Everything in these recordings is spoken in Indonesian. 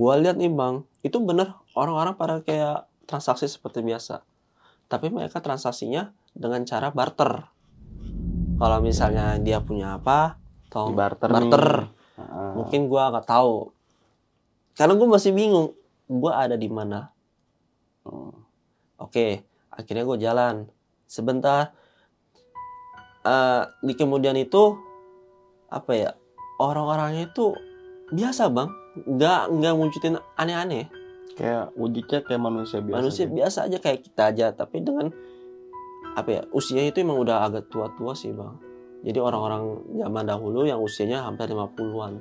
gua lihat nih bang itu bener orang-orang pada kayak transaksi seperti biasa. Tapi mereka transaksinya dengan cara barter. Kalau misalnya dia punya apa atau barter, barter. Nih. Mungkin gua nggak tahu. Karena gua masih bingung gua ada di mana. Oh. Oke, akhirnya gue jalan. Sebentar, eh di kemudian itu apa ya orang-orangnya itu biasa bang, nggak nggak wujudin aneh-aneh. kayak wujudnya kayak manusia biasa Manusia gitu. biasa aja kayak kita aja, tapi dengan apa ya usianya itu emang udah agak tua-tua sih bang. Jadi orang-orang zaman dahulu yang usianya hampir 50-an.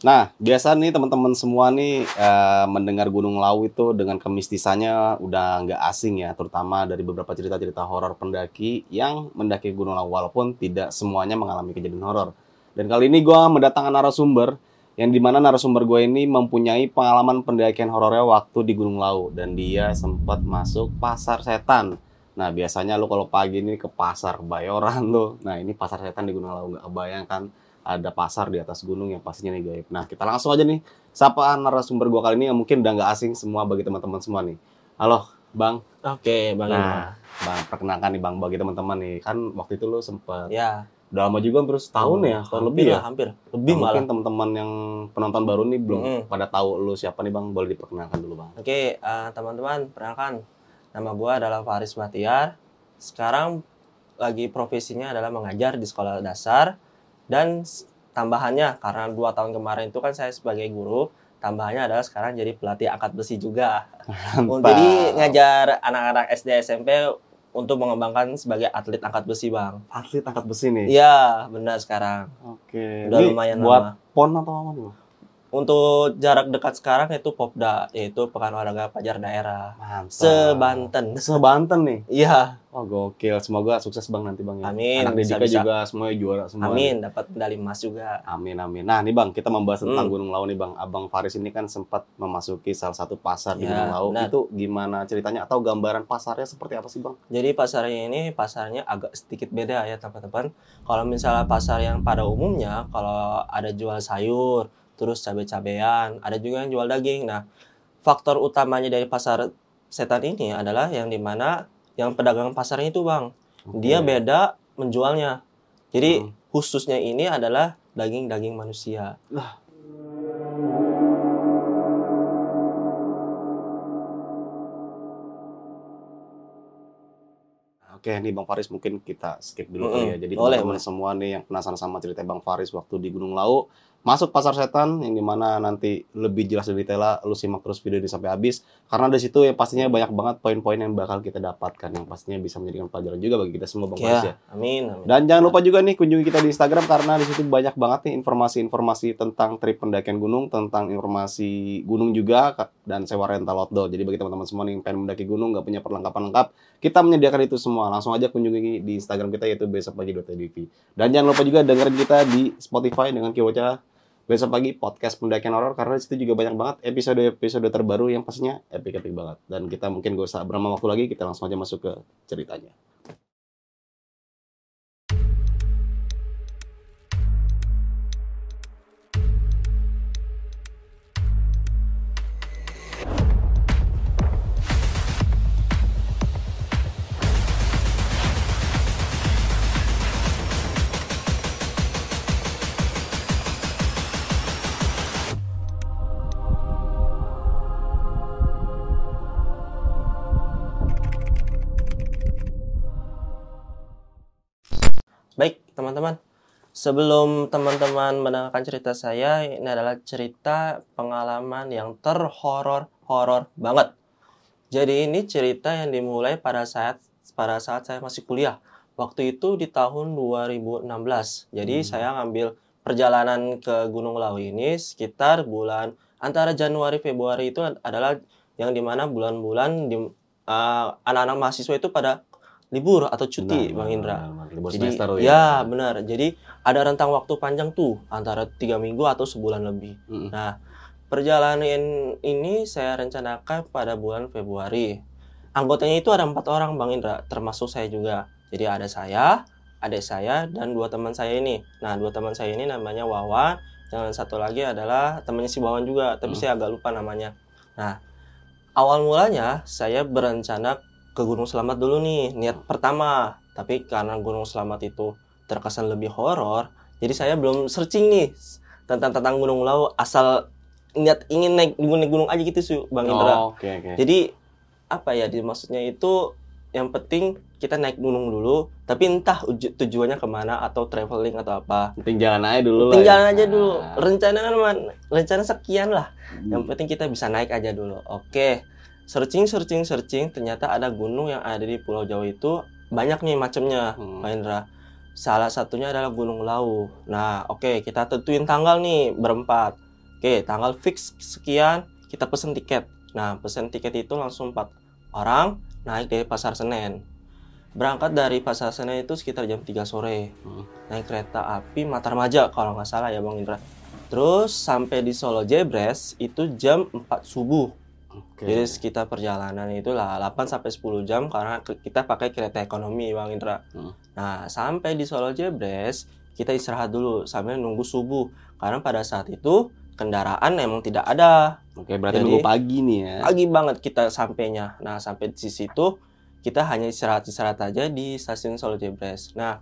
Nah, biasa nih teman-teman semua nih eh, mendengar Gunung Lau itu dengan kemistisannya udah nggak asing ya, terutama dari beberapa cerita-cerita horor pendaki yang mendaki Gunung Lau walaupun tidak semuanya mengalami kejadian horor. Dan kali ini gua mendatangkan narasumber yang di mana narasumber gue ini mempunyai pengalaman pendakian horornya waktu di Gunung Lau dan dia sempat masuk pasar setan. Nah biasanya lu kalau pagi ini ke pasar Kebayoran lo, nah ini pasar setan di Gunung Lau nggak kebayang kan ada pasar di atas gunung yang pastinya nih gaib. Nah, kita langsung aja nih sapa narasumber gua kali ini yang mungkin udah nggak asing semua bagi teman-teman semua nih. Halo, Bang. Oke, bang. Nah, Bang, perkenalkan nih Bang bagi teman-teman nih. Kan waktu itu lu sempet ya, udah lama juga hampir setahun ya, tahun lebih ya. hampir. Lebih Nah, malah. mungkin teman-teman yang penonton baru nih belum Mm-mm. pada tahu lu siapa nih Bang, boleh diperkenalkan dulu Bang. Oke, eh, teman-teman, perkenalkan. Nama gua adalah Faris Batiar. Sekarang lagi profesinya adalah mengajar di sekolah dasar. Dan tambahannya, karena dua tahun kemarin itu kan saya sebagai guru, tambahannya adalah sekarang jadi pelatih angkat besi juga. Mantap. Jadi ngajar anak-anak SD SMP untuk mengembangkan sebagai atlet angkat besi, Bang. atlet angkat besi nih. Iya, benar sekarang. Oke. Udah Ini lumayan buat lama. pon atau apa nih? Untuk jarak dekat sekarang itu Popda, yaitu Pekan Olahraga Pelajar Daerah. Mantap. Sebanten. Sebanten nih. Iya, Oh gokil, semoga sukses bang nanti bang ya. Amin, Anak bisa, Didika bisa. juga semuanya juara semua. nih. amin dapat medali emas juga. Amin amin. Nah nih bang, kita membahas tentang Hmm. Gunung Lau nih bang. Abang Faris ini kan sempat memasuki salah satu pasar di Ya, Gunung Lau. benar. Itu gimana ceritanya atau gambaran pasarnya seperti apa sih bang? Jadi pasarnya ini pasarnya agak sedikit beda ya teman-teman. Kalau misalnya pasar yang pada umumnya kalau ada jual sayur, terus cabai-cabean, ada juga yang jual daging. Nah, faktor utamanya dari pasar setan ini adalah yang di mana yang pedagang pasarnya itu bang, dia Oke. beda menjualnya. Jadi Hmm. khususnya ini adalah daging-daging manusia. Oke nih bang Faris mungkin kita skip dulu Mm-mm. kali ya. Jadi teman-teman semua nih yang penasaran sama cerita bang Faris waktu di Gunung Lau masuk pasar setan yang di mana nanti lebih jelas dan detail lu simak terus video ini sampai habis karena di situ ya pastinya banyak banget poin-poin yang bakal kita dapatkan yang pastinya bisa menjadikan pelajaran juga bagi kita semua bang Faris ya. Ya, amin, amin. Dan jangan lupa juga nih kunjungi kita di Instagram karena di situ banyak banget nih informasi-informasi tentang trip pendakian gunung, tentang informasi gunung juga dan sewa rental outdoor. Jadi bagi teman-teman semua nih yang pengen mendaki gunung nggak punya perlengkapan lengkap, kita menyediakan itu semua. Langsung aja kunjungi di Instagram kita yaitu besokpagi.tv. Dan jangan lupa juga dengerin kita di Spotify dengan keywordnya besok pagi podcast pendakian horor karena di situ juga banyak banget episode-episode terbaru yang pastinya epic-epic banget. Dan kita mungkin gak usah berlama waktu lagi, kita langsung aja masuk ke ceritanya. Sebelum teman-teman mendengarkan cerita saya, ini adalah cerita pengalaman yang terhoror-horor banget. Jadi ini cerita yang dimulai pada saat pada saat saya masih kuliah. Waktu itu di tahun 2016. Jadi Hmm. saya ngambil perjalanan ke Gunung Lau ini sekitar bulan antara Januari Februari itu adalah yang di mana bulan-bulan di uh, anak-anak mahasiswa itu pada libur atau cuti Benar, Bang Indra. benar, benar. Libur Jadi semester ya benar. Jadi ada rentang waktu panjang tuh antara tiga minggu atau sebulan lebih. Mm-mm. Nah, perjalanan ini saya rencanakan pada bulan Februari. Anggotanya itu ada empat orang Bang Indra, termasuk saya juga. Jadi ada saya, adik saya, dan dua teman saya ini. Nah, dua teman saya ini namanya Wawan, dan satu lagi adalah temannya si Wawan juga, tapi Hmm. saya agak lupa namanya. Nah, awal mulanya saya berencana ke Gunung Selamat dulu nih, niat pertama. Tapi karena Gunung Selamat itu terkesan lebih horor, jadi saya belum searching nih tentang tentang Gunung Lau asal niat ingin naik gunung gunung aja gitu sih Bang Indra. Oh, Oke oke. Jadi apa ya maksudnya itu yang penting kita naik gunung dulu, tapi entah uju- tujuannya ke mana atau traveling atau apa. Penting jalan aja dulu Penting lah. ya. jalan aja dulu. Nah. Rencana kan rencana sekian lah. Hmm. Yang penting kita bisa naik aja dulu. Oke. Searching searching searching ternyata ada gunung yang ada di Pulau Jawa itu banyak nih macamnya, Hmm. Pak Indra. Salah satunya adalah Gunung Lau. Nah, oke kita tentuin tanggal nih berempat. Oke, tanggal fix sekian kita pesen tiket. Nah, pesen tiket itu langsung empat orang naik dari Pasar Senen. Berangkat dari Pasar Senen itu sekitar jam 3 sore. Hmm. Naik kereta api Matarmaja kalau nggak salah ya Bang Indra. Terus sampai di Solo Jebres itu jam 4 subuh. Oke. Jadi sekitar perjalanan itu lah 8 sampai 10 jam karena kita pakai kereta ekonomi Bang Indra. Hmm. Nah, sampai di Solo Jebres kita istirahat dulu sambil nunggu subuh karena pada saat itu kendaraan emang tidak ada. Oke, berarti Jadi- nunggu pagi nih ya. Pagi banget kita sampainya. Nah, sampai di situ kita hanya istirahat-istirahat aja di stasiun Solo Jebres. Nah,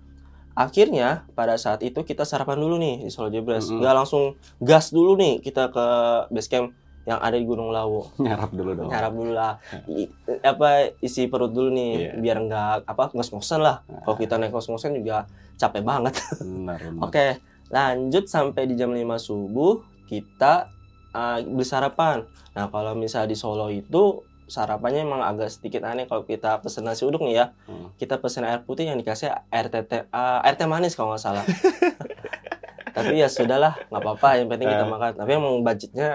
akhirnya pada saat itu kita sarapan dulu nih di Solo Jebres. Mm-mm. Nggak langsung gas dulu nih kita ke base camp yang ada di Gunung Lawu. Nyarap dulu dong. Nyarap dulu lah. I- apa isi perut dulu nih Iya. biar nggak apa ngos-ngosan lah. Nah, Kalau kita naik ngos-ngosan juga capek banget. benar benar. Oke, lanjut sampai di jam 5 subuh kita uh, beli sarapan. Nah, kalau misalnya di Solo itu sarapannya emang agak sedikit aneh kalau kita pesen nasi uduk nih ya. Hmm. Kita pesen air putih yang dikasih air teh uh, air teh manis kalau nggak salah. Tapi ya sudahlah, nggak apa-apa. Yang penting kita Eh. makan. Tapi emang budgetnya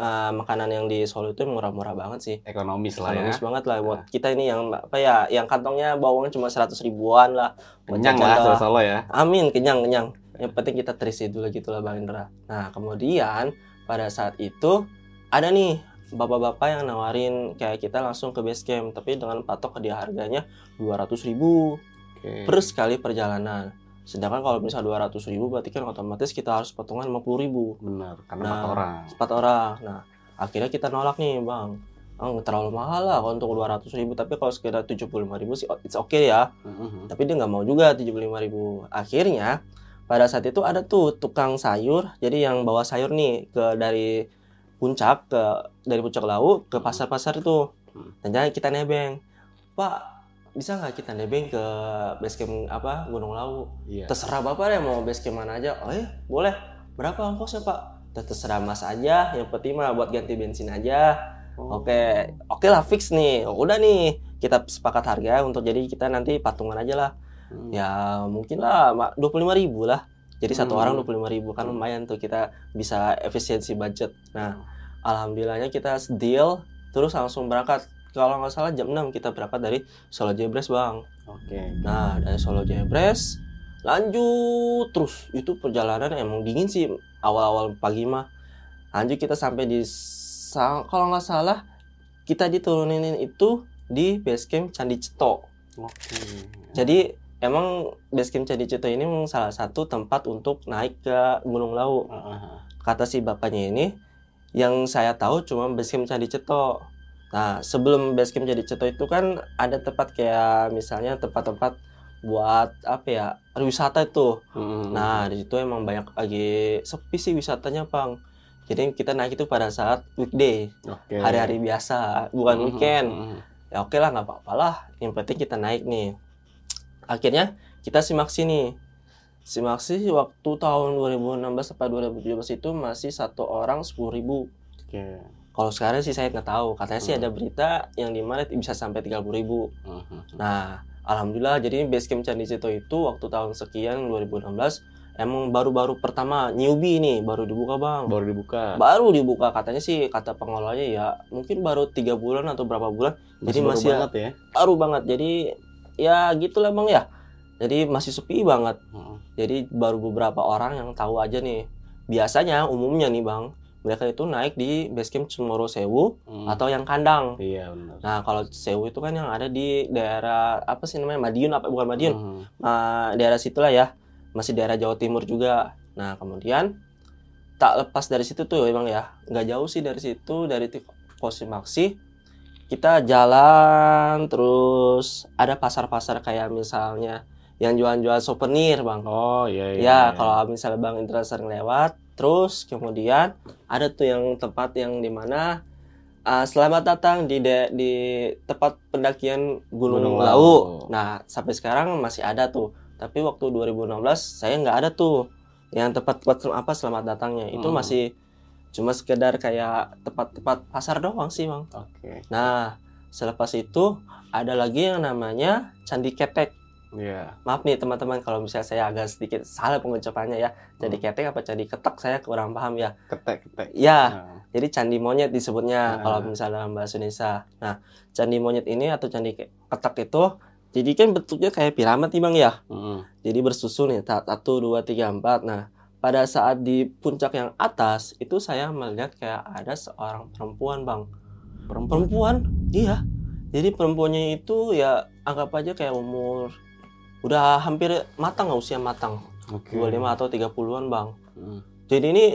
uh, makanan yang di Solo itu murah-murah banget sih. Ekonomis lah ya. Ekonomis banget lah buat kita ini yang apa ya, yang kantongnya bawangnya cuma 100 ribuan lah. Kenyang lah. Solo Solo ya. Amin, kenyang, kenyang. Yang penting kita terisi dulu gitu lah Bang Indra. Nah, kemudian pada saat itu ada nih bapak-bapak yang nawarin kayak kita langsung ke base camp, tapi dengan patok dia harganya 200.000 ribu Oke. per sekali perjalanan. Sedangkan kalau misalnya 200.000 ribu berarti kan otomatis kita harus potongan 50.000 ribu Benar, karena Nah. empat orang. empat orang. Nah, akhirnya kita nolak nih Bang. Oh, terlalu mahal lah kalau untuk 200.000 ribu, tapi kalau sekitar 75.000 ribu sih it's okay ya Mhm. tapi dia nggak mau juga 75.000 ribu akhirnya pada saat itu ada tuh tukang sayur jadi yang bawa sayur nih ke dari puncak ke dari puncak laut ke Hmm. pasar-pasar itu Hmm. dan jangan kita nebeng pak bisa nggak kita nebeng ke base camp apa Gunung Lawu Iya. terserah bapak deh mau base camp mana aja oh iya boleh berapa ongkosnya pak terserah mas aja yang penting mah buat ganti bensin aja Oh. Oke, oke lah fix nih. Udah nih, kita sepakat harga untuk jadi kita nanti patungan aja lah. Hmm. Ya mungkin lah dua puluh ribu lah. Jadi satu Hmm. orang dua puluh ribu kan lumayan tuh kita bisa efisiensi budget. Nah, alhamdulillahnya kita deal terus langsung berangkat. Kalau nggak salah jam 6 kita berangkat dari Solo Jebres bang. Oke. Nah dari Solo Jebres lanjut terus itu perjalanan emang dingin sih awal-awal pagi mah. Lanjut kita sampai di kalau nggak salah kita diturunin itu di base camp Candi Ceto. Oke. Jadi emang base camp Candi Ceto ini memang salah satu tempat untuk naik ke Gunung Lawu. Heeh. Kata si bapaknya ini, yang saya tahu cuma base camp Candi Ceto. Nah sebelum base camp Candi Ceto itu kan ada tempat kayak misalnya tempat-tempat buat apa ya wisata itu. Mhm. Nah di situ emang banyak lagi sepi sih wisatanya pang. Jadi kita naik itu pada saat weekday, Oke. hari-hari biasa, bukan Mhm. weekend Mhm. ya oke lah nggak apa-apa lah yang penting kita naik nih akhirnya kita simak sini simak sih waktu tahun 2016 sampai 2017 itu masih satu orang 10.000 ribu Oke. Kalau sekarang sih saya nggak tahu katanya sih Hmm. ada berita yang di mana bisa sampai 30.000 ribu Mhm. nah alhamdulillah jadi base camp Candi Cito itu waktu tahun sekian 2016 emang baru-baru pertama newbie nih baru dibuka bang baru dibuka. baru dibuka katanya sih kata pengelolanya ya mungkin baru tiga bulan atau berapa bulan jadi baru masih banget ya. baru banget jadi ya gitulah bang ya. Jadi masih sepi banget. Heeh. Jadi baru beberapa orang yang tahu aja nih. Biasanya umumnya nih bang, mereka itu naik di basecamp Cemoro Sewu Hmm. atau yang kandang. Iya benar. Nah kalau Sewu itu kan yang ada di daerah apa sih namanya Madiun apa bukan Madiun? Hmm. Ah, daerah situlah ya, masih daerah Jawa Timur juga. Nah kemudian tak lepas dari situ tuh emang ya, nggak jauh sih dari situ dari Kosimaksi kita jalan terus ada pasar-pasar kayak misalnya yang jual-jual souvenir bang. Oh iya iya. Ya, kalau misalnya Bang Indra sering lewat, terus kemudian ada tuh yang tempat yang di mana uh, selamat datang di de- di tempat pendakian Gunung, Lau. Lau. Nah, sampai sekarang masih ada tuh. Tapi waktu 2016 saya nggak ada tuh yang tempat tempat sel- apa selamat datangnya. Itu Hmm. masih cuma sekedar kayak tempat-tempat pasar doang sih, Bang. Oke. Nah, selepas itu ada lagi yang namanya Candi Ketek. Iya. Maaf nih teman-teman kalau misalnya saya agak sedikit salah pengucapannya ya. Candi Hmm. ketek apa candi ketek saya kurang paham ya. Ketek ketek. Ya, Nah. jadi candi monyet disebutnya Ah. kalau misalnya dalam bahasa Indonesia. Nah, candi monyet ini atau candi ke- ketek itu jadi kan bentuknya kayak piramid nih Bang ya. Mm-mm. Jadi bersusun nih, ta- satu, dua, tiga, empat. Nah, pada saat di puncak yang atas itu saya melihat kayak ada seorang perempuan Bang. Perempuan. Perempuan, iya. Jadi perempuannya itu ya anggap aja kayak umur udah hampir matang lah usia matang. Oke. 25 atau 30-an bang. Mm. Jadi ini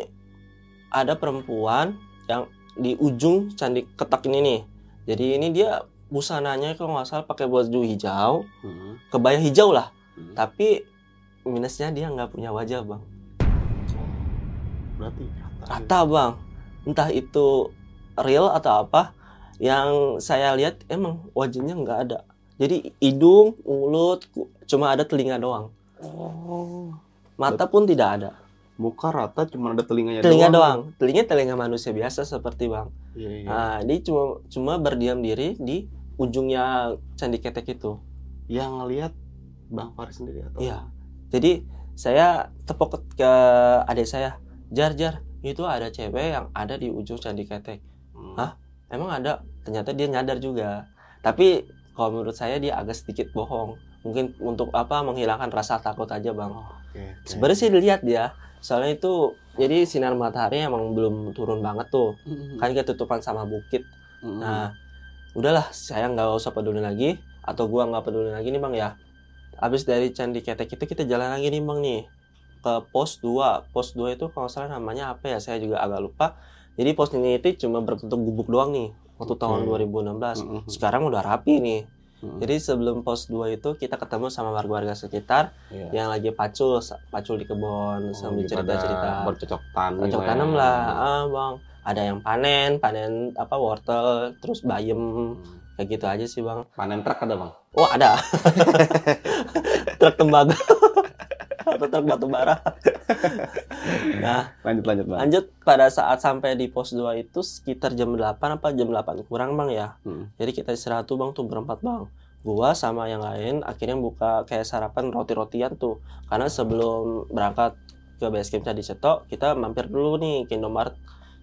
ada perempuan yang di ujung candi ketak ini nih. Jadi ini dia busananya kalau nggak salah pakai baju hijau, Mm. kebaya hijau lah. Mm. Tapi minusnya dia nggak punya wajah bang. Berarti rata. Rata bang. Entah itu real atau apa. Yang saya lihat emang wajahnya nggak ada. Jadi hidung, mulut, cuma ada telinga doang. Oh. Mata pun tidak ada. Muka rata cuma ada telinganya Telinga doang. Telinga telinga manusia biasa seperti bang. Iya iya. Nah, dia cuma cuma berdiam diri di ujungnya candi ketek itu. Yang ngelihat Bang Faris sendiri atau? Iya. Jadi saya tepok ke adik saya, jar jar itu ada cewek yang ada di ujung candi ketek. Hmm. Hah? Emang ada? Ternyata dia nyadar juga. Tapi kalau menurut saya dia agak sedikit bohong. Mungkin untuk apa menghilangkan rasa takut aja bang. Oh, Oke. oke. Sebenarnya sih dilihat dia. Soalnya itu jadi sinar matahari emang belum turun banget tuh. Mm-mm. Kan ketutupan sama bukit. Nah, udahlah, saya nggak usah peduli lagi, atau gua nggak peduli lagi nih bang ya. Habis dari Candi Ketek itu kita jalan lagi nih bang nih ke pos 2 Pos 2 itu kalau salah namanya apa ya? Saya juga agak lupa. Jadi pos ini itu cuma berbentuk gubuk doang nih waktu Oke. tahun 2016. Mm-mm. Sekarang udah rapi nih. Mm-mm. Jadi sebelum pos 2 itu kita ketemu sama warga-warga sekitar Iya. yang lagi pacul, pacul di kebun Oh, sambil cerita-cerita. bercocok tanam Cocok lah tanam ya. lah, ah, bang. Ada yang panen, panen apa wortel, terus bayam, Hmm. kayak gitu aja sih bang. Panen truk ada bang? Oh ada, truk tembaga atau truk batu bara. nah Lanjut lanjut bang. lanjut pada saat sampai di pos 2 itu sekitar jam 8 apa jam 8 kurang bang ya. Hmm. Jadi kita istirahat tuh bang tuh berempat bang. Gua sama yang lain akhirnya buka kayak sarapan roti-rotian tuh. Karena sebelum berangkat ke base camp Candi Cetok, kita mampir dulu nih ke Indomaret.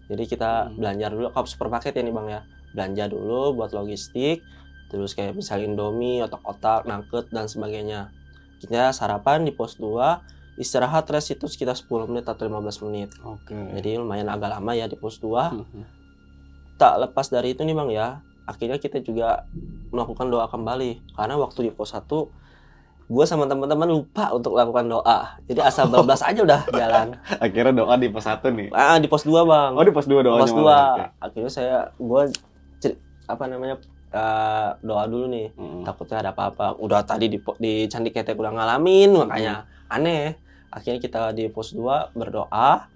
Jadi kita Hmm. belanja dulu, kop supermarket ya nih bang ya. Belanja dulu buat logistik, terus kayak misalnya Indomie, otak-otak, nugget dan sebagainya. Kita sarapan di pos 2, istirahat rest itu sekitar 10 menit atau 15 menit. Oke. Jadi lumayan agak lama ya di pos 2 Hmm. tak lepas dari itu nih bang ya akhirnya kita juga melakukan doa kembali karena waktu di pos 1 gue sama teman-teman lupa untuk melakukan doa jadi asal bablas aja udah jalan Akhirnya doa di pos satu nih. ah di pos 2 bang Oh di pos dua doanya. pos 2 malah. Oke. akhirnya saya gue apa namanya eh, doa dulu nih. Mm-mm. takutnya ada apa-apa. Udah tadi di di candi ketek udah ngalamin makanya aneh. Akhirnya kita di pos 2 berdoa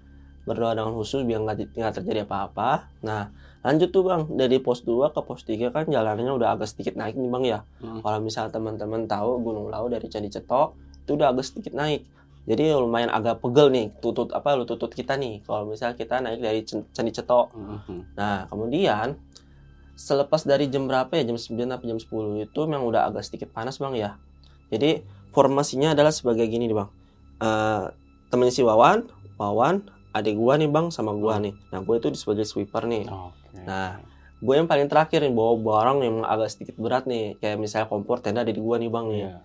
berdoa dengan khusus biar nggak di- nggak terjadi apa-apa. Nah lanjut tuh bang. Dari pos 2 ke pos 3 kan jalannya udah agak sedikit naik nih bang ya. Hmm. kalau misalnya teman-teman tahu Gunung Lau dari Candi Cetok itu udah agak sedikit naik. Jadi lumayan agak pegel nih tutut apa lutut kita nih. Kalau misalnya kita naik dari Candi Cetok Mhm. Nah, kemudian selepas dari jam berapa ya? Jam 9 atau jam 10 itu memang udah agak sedikit panas, Bang ya. Jadi, formasinya adalah sebagai gini nih, Bang. Eh temennya si Wawan, Wawan, adik gua nih, Bang, sama gua nih. Nah, gua itu sebagai sweeper nih. Oke. Nah, gue yang paling terakhir nih bawa barang yang agak sedikit berat nih kayak misalnya kompor tenda ada di gua nih bang nih Iya.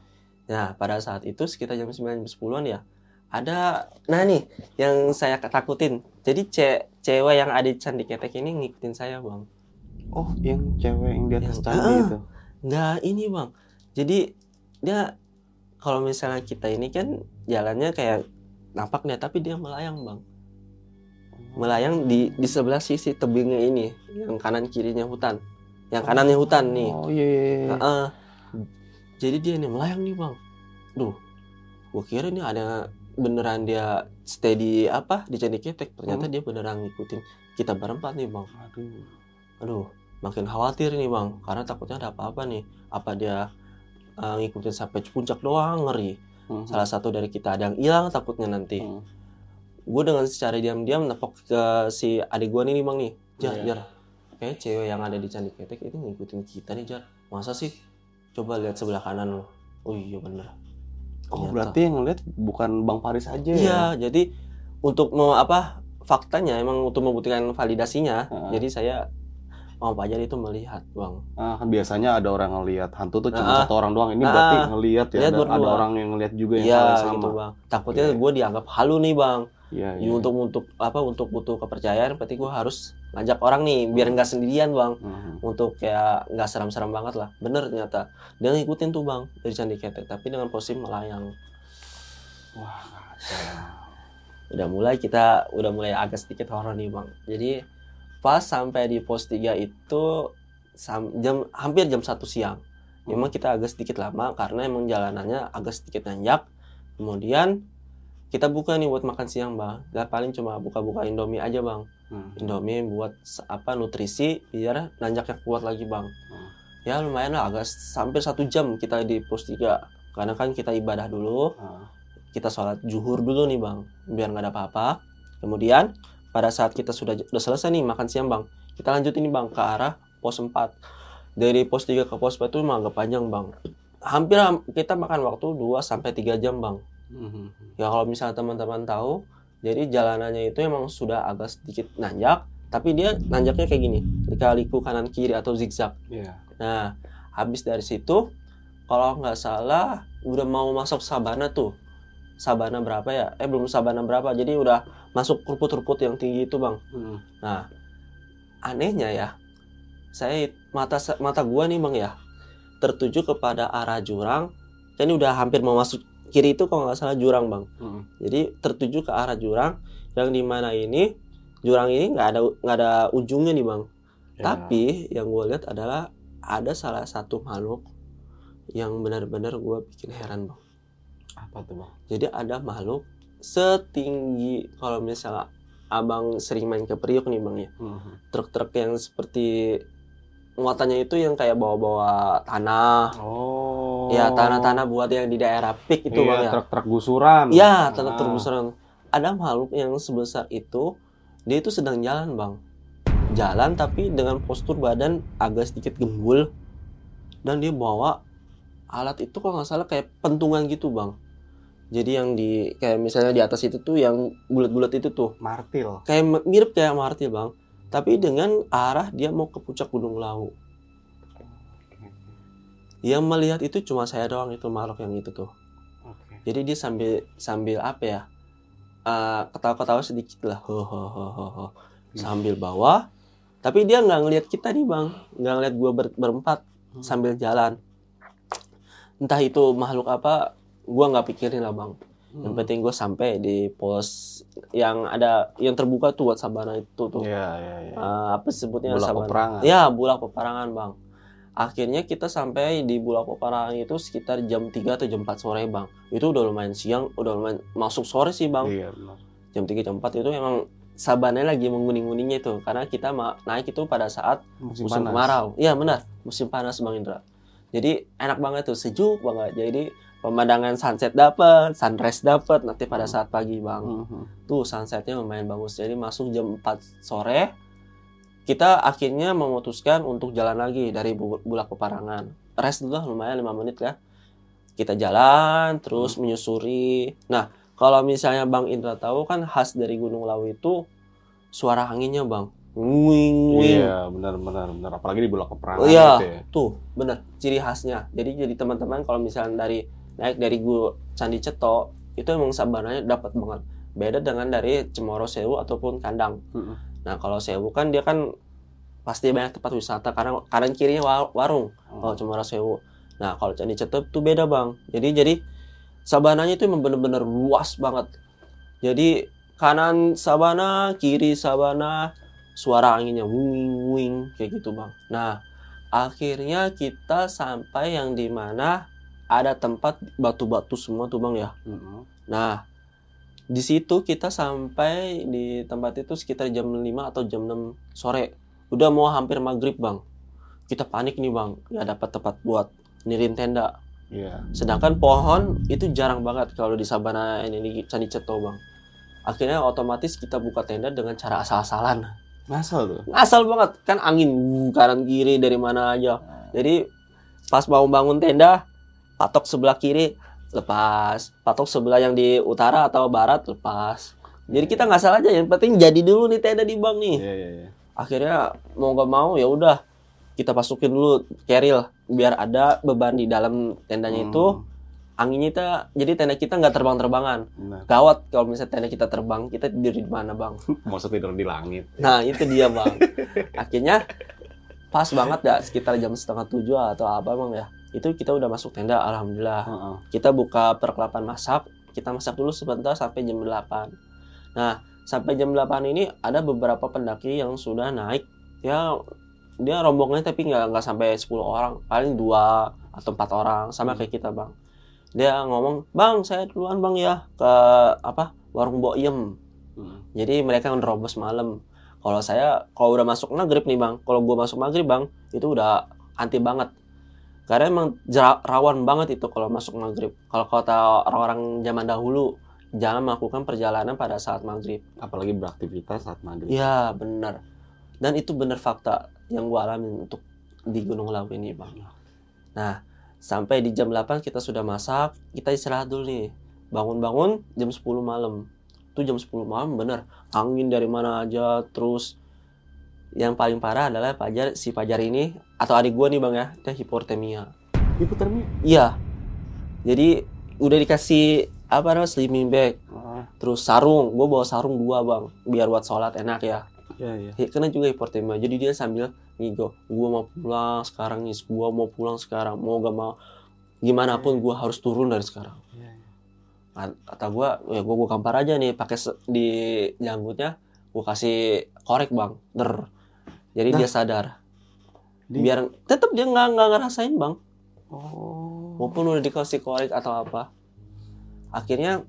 nah pada saat itu sekitar jam 9 jam 10-an ya ada nah nih yang saya takutin jadi ce cewek yang ada di candi ketek ini ngikutin saya bang Oh, yang cewek yang di atas Yang- candi Ah. itu. nggak ini bang jadi dia kalau misalnya kita ini kan jalannya kayak nampak nih tapi dia melayang bang melayang di di sebelah sisi tebingnya ini yang kanan kirinya hutan yang kanannya hutan nih Oh, iya, iya, iya. Heeh. jadi dia nih melayang nih bang duh gua kira nih ada beneran dia stay di apa di candi ketek ternyata Hmm. dia beneran ngikutin kita berempat nih bang Aduh. aduh makin khawatir nih bang karena takutnya ada apa-apa nih apa dia eh, ngikutin sampai puncak doang ngeri Mhm. salah satu dari kita ada yang hilang takutnya nanti Hmm. gue dengan secara diam-diam nepok ke si adik gue nih bang nih jar Iya. jar kayak cewek yang ada di candi ketek itu ngikutin kita nih jar masa sih coba lihat sebelah kanan lo oh iya bener Oh, Ternyata. berarti yang ngeliat bukan Bang Paris aja ya? iya jadi untuk mau apa faktanya emang untuk membuktikan validasinya Heeh. jadi saya Om Fajar itu melihat bang Ah, kan biasanya ada orang ngelihat hantu tuh cuma Ah. satu orang doang. Ini Ah. berarti ngelihat ya. Ada, berdua. ada orang yang ngelihat juga yang iya yang sama. gitu bang takutnya Iya. gue dianggap halu nih bang Iya, Ya, untuk untuk apa untuk butuh kepercayaan berarti gue harus ngajak orang nih biar nggak sendirian bang Mhm. untuk kayak nggak seram-seram banget lah bener ternyata dia ngikutin tuh bang dari candi ketek tapi dengan posisi melayang Wah, udah mulai kita udah mulai agak sedikit horor nih bang jadi pas sampai di pos 3 itu sam- jam hampir jam satu siang. Memang kita agak sedikit lama karena emang jalanannya agak sedikit nanjak. Kemudian kita buka nih buat makan siang bang. Dan paling cuma buka-buka indomie aja bang. Hmm. indomie buat apa nutrisi biar nanjaknya kuat lagi bang. Hmm. ya lumayan lah. Agak hampir satu jam kita di pos 3 karena kan kita ibadah dulu Ah. kita sholat zuhur dulu nih bang biar nggak ada apa-apa. Kemudian pada saat kita sudah udah selesai nih makan siang bang kita lanjut ini bang ke arah pos 4 dari pos 3 ke pos 4 itu emang agak panjang bang hampir ham- kita makan waktu 2 sampai 3 jam bang Mhm. ya kalau misalnya teman-teman tahu jadi jalanannya itu emang sudah agak sedikit nanjak tapi dia nanjaknya kayak gini lika-liku kanan kiri atau zigzag Iya. Nah, habis dari situ, kalau nggak salah, udah mau masuk sabana tuh. Sabana berapa ya? Eh, belum sabana berapa. Jadi udah masuk rumput-rumput yang tinggi itu, Bang. Mhm. Nah, anehnya ya, saya mata mata gua nih, Bang ya, tertuju kepada arah jurang. Ini udah hampir mau masuk kiri itu kalau nggak salah jurang, Bang. Mhm. Jadi tertuju ke arah jurang yang di mana ini jurang ini nggak ada nggak ada ujungnya nih, Bang. Ya. Tapi yang gue lihat adalah ada salah satu makhluk yang benar-benar gue bikin heran bang. apa tuh bang? Jadi ada makhluk setinggi kalau misalnya abang sering main ke Priok nih bang ya. Mhm. Truk-truk yang seperti muatannya itu yang kayak bawa-bawa tanah. Oh. Ya tanah-tanah buat yang di daerah pik itu Iya, bang ya. truk-truk gusuran. Ya tanah Ah. terbusaran. Ada makhluk yang sebesar itu dia itu sedang jalan bang. Jalan tapi dengan postur badan agak sedikit gembul dan dia bawa alat itu kalau nggak salah kayak pentungan gitu bang. Jadi yang di kayak misalnya di atas itu tuh yang bulat-bulat itu tuh Martil. kayak mirip kayak martil bang. Tapi dengan arah dia mau ke puncak Gunung Lawu. Yang melihat itu cuma saya doang itu makhluk yang itu tuh. Oke. Jadi dia sambil sambil apa ya? eh, ketawa-ketawa sedikit lah, ho ho ho ho ho. sambil bawa. Tapi dia nggak ngelihat kita nih bang, nggak ngelihat gua ber- berempat Hmm. sambil jalan. Entah itu makhluk apa, gua nggak pikirin lah bang. Yang Hmm. penting gue sampai di pos yang ada yang terbuka tuh buat sabana itu tuh. Iya, iya, iya. Eh, apa sebutnya Bulak sabana? peperangan. Ya, bulak peperangan, Bang. Akhirnya kita sampai di bulak peperangan itu sekitar jam 3 atau jam 4 sore, Bang. Itu udah lumayan siang, udah lumayan masuk sore sih, Bang. Iya, benar. Jam 3 jam 4 itu emang sabananya lagi menguning-kuningnya itu karena kita naik itu pada saat Musim, musim kemarau. Iya, benar. Musim panas, Bang Indra. Jadi enak banget tuh, sejuk banget. Jadi pemandangan sunset dapat, sunrise dapat nanti pada saat pagi, Bang. Mhm. tuh sunsetnya lumayan bagus. Jadi masuk jam 4 sore kita akhirnya memutuskan untuk jalan lagi dari Bu- bulak peparangan. Rest dulu lah, lumayan 5 menit ya. Kita jalan terus menyusuri. Nah kalau misalnya Bang Indra tahu kan khas dari Gunung Lawu itu suara anginnya Bang. Wing wing Iya, benar benar benar. Apalagi di peperangan Oh, iya. gitu ya. tuh bener ciri khasnya. Jadi jadi teman-teman kalau misalnya dari naik dari gua Candi Ceto itu emang sabananya dapat banget. Beda dengan dari Cemoro Sewu ataupun Kandang. Mm-mm. nah kalau Sewu kan dia kan pasti banyak tempat wisata karena kanan kirinya wa- warung. Kalau Cemoro Sewu. Nah kalau Candi Ceto itu beda bang. Jadi jadi sabananya itu emang bener-bener luas banget. Jadi kanan sabana kiri sabana suara anginnya wing wing kayak gitu bang. Nah akhirnya kita sampai yang di mana ada tempat batu-batu semua tuh bang ya. Mm-mm. nah di situ kita sampai di tempat itu sekitar jam 5 atau jam 6 sore. Udah mau hampir maghrib bang. Kita panik nih bang. Nggak dapat tempat buat nirin tenda. Iya. sedangkan pohon itu jarang banget kalau di sabana ini di Candi Ceto bang. Akhirnya otomatis kita buka tenda dengan cara asal-asalan. Ngasal tuh. asal banget. Kan angin wuh, kanan kiri dari mana aja. Jadi pas mau bangun tenda patok sebelah kiri lepas patok sebelah yang di utara atau barat lepas jadi kita nggak salah aja yang penting jadi dulu nih tenda di bang nih Iya iya iya. akhirnya mau nggak mau ya udah kita masukin dulu keril biar ada beban di dalam tendanya itu Hmm, anginnya kita jadi tenda kita nggak terbang-terbangan Benar. gawat kalau misalnya tenda kita terbang kita tidur di mana bang Masa tidur di langit. Nah itu dia bang. Akhirnya pas banget ya sekitar jam setengah tujuh atau apa bang ya. Itu kita udah masuk tenda alhamdulillah. Heeh. Kita buka perkelapan masak. Kita masak dulu sebentar sampai jam 8. Nah sampai jam 8 ini ada beberapa pendaki yang sudah naik. Ya dia rombongannya tapi nggak nggak sampai 10 orang. Paling dua atau empat orang sama kayak kita bang. Dia ngomong bang saya duluan bang ya ke apa warung Boyem. Mm. Jadi mereka nerobos malam. Kalau saya kalau udah masuk maghrib nih bang, kalau gua masuk maghrib bang, itu udah anti banget. Karena emang rawan banget itu kalau masuk maghrib. Kalau kata orang-orang zaman dahulu, jangan melakukan perjalanan pada saat maghrib. Apalagi beraktivitas saat maghrib. Iya benar. Dan itu benar fakta yang gua alamin untuk di Gunung Lawu ini bang. Nah sampai di jam 8 kita sudah masak, kita istirahat dulu nih. Bangun-bangun jam 10 malam. Itu jam 10 malam bener. Angin dari mana aja terus yang paling parah adalah Pajar si Pajar ini atau adik gua nih bang ya. Dia hipotermia. Hipotermia. iya. Jadi udah dikasih apa namanya sleeping bag. Ah, terus sarung. Gua bawa sarung dua bang. Biar buat sholat enak ya. Iya iya. Ya, karena juga hipotermia. Jadi dia sambil ngigo. Gua mau pulang sekarang nih gua mau pulang sekarang. Mau gak mau. Gimana pun gua harus turun dari sekarang. Iya, iya. Kata gua ya gua gua kampar aja nih. Pakai di janggutnya gua kasih korek bang. Der jadi Nah. dia sadar Di- biar tetap dia nggak nggak ngerasain bang. Oh. maupun udah dikasih korek atau apa. Akhirnya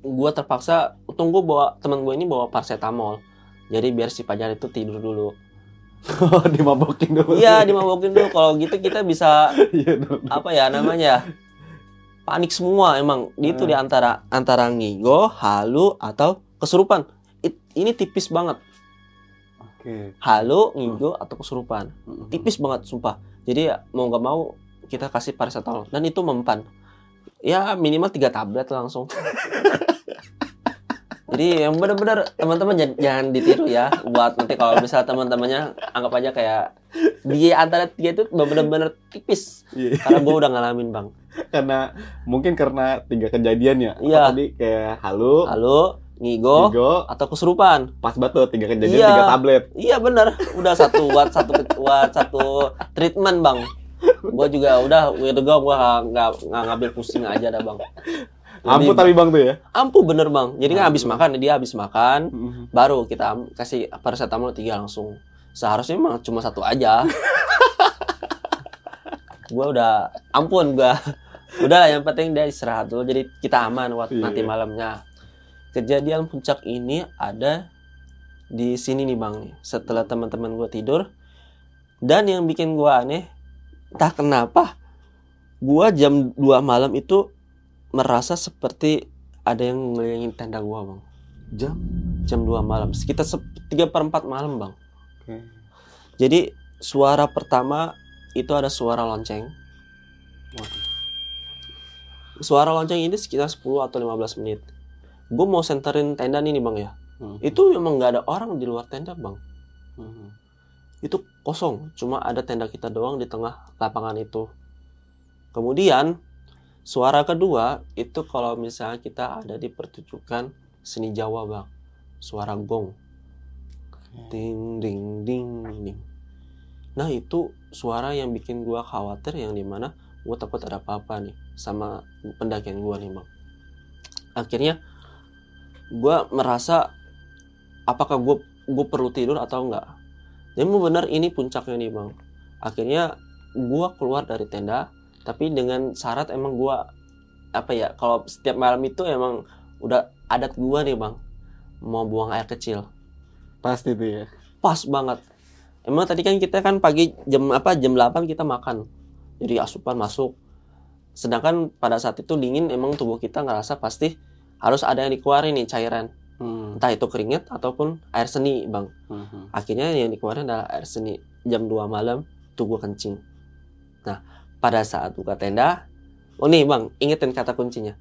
gua terpaksa untung gua bawa teman gue ini bawa paracetamol. Jadi biar si pajar itu tidur dulu. Dimabokin dulu. iya dimabokin dulu. Kalau gitu kita bisa Iya apa ya namanya? Panik semua emang. Itu Hmm. di antara antara ngigo halu atau kesurupan. It- ini tipis banget Oke. halu ngigo atau kesurupan. Mm-mm. tipis banget sumpah. Jadi ya, mau nggak mau kita kasih paracetamol. Dan itu mempan. Ya minimal tiga tablet langsung. Jadi yang benar-benar teman-teman jangan, jangan ditiru ya buat nanti kalau misalnya teman-temannya anggap aja kayak di antara tiga itu benar-benar tipis. Iya. karena gue udah ngalamin bang. Karena mungkin karena tiga kejadian ya. Iya. Tadi? Kayak halu, halu ngigo tigo, atau kesurupan. Pas batu tiga kejadian Iya. tiga tablet. iya bener. Udah satu buat satu buat satu treatment bang. Gue juga udah udah gue gue nggak ngambil pusing aja dah bang. Jadi, Ampuh tapi bang tuh ya. ampuh bener bang. Jadi kan habis makan dia habis makan Mm-mm. baru kita kasih paracetamol tiga langsung. Seharusnya emang cuma satu aja. Gue udah ampun gue udah lah yang penting dia istirahat dulu jadi kita aman buat Iya. nanti malamnya kejadian puncak ini ada di sini nih bang nih. Setelah teman-teman gue tidur. Dan yang bikin gue aneh entah kenapa gue jam 2 malam itu merasa seperti ada yang ngelilingin tenda gue bang. Jam. jam 2 malam. Sekitar se- 3 per 4 malam bang. Oke. jadi suara pertama itu ada suara lonceng. Waduh. suara lonceng ini sekitar 10 atau 15 menit gue mau senterin tenda nih nih bang ya Hmm. Itu emang nggak ada orang di luar tenda bang. Hmm. Itu kosong, cuma ada tenda kita doang di tengah lapangan itu. Kemudian suara kedua itu kalau misalnya kita ada di pertunjukan seni Jawa bang, suara gong, ding ding ding ding. Nah itu suara yang bikin gua khawatir yang di mana gua takut ada apa-apa nih sama pendakian gua nih bang. Akhirnya gua merasa apakah gua gue perlu tidur atau enggak. Dan mau benar ini puncaknya nih bang. Akhirnya gua keluar dari tenda, tapi dengan syarat emang gua apa ya kalau setiap malam itu emang udah adat gua nih bang mau buang air kecil Pasti tuh ya. pas banget emang tadi kan kita kan pagi jam apa jam 8 kita makan jadi asupan masuk sedangkan pada saat itu dingin emang tubuh kita ngerasa pasti harus ada yang dikeluarin nih cairan Hmm. entah itu keringet ataupun air seni bang Hmm. akhirnya yang dikeluarin adalah air seni jam 2 malam tuh gua kencing nah pada saat buka tenda oh nih bang ingetin kata kuncinya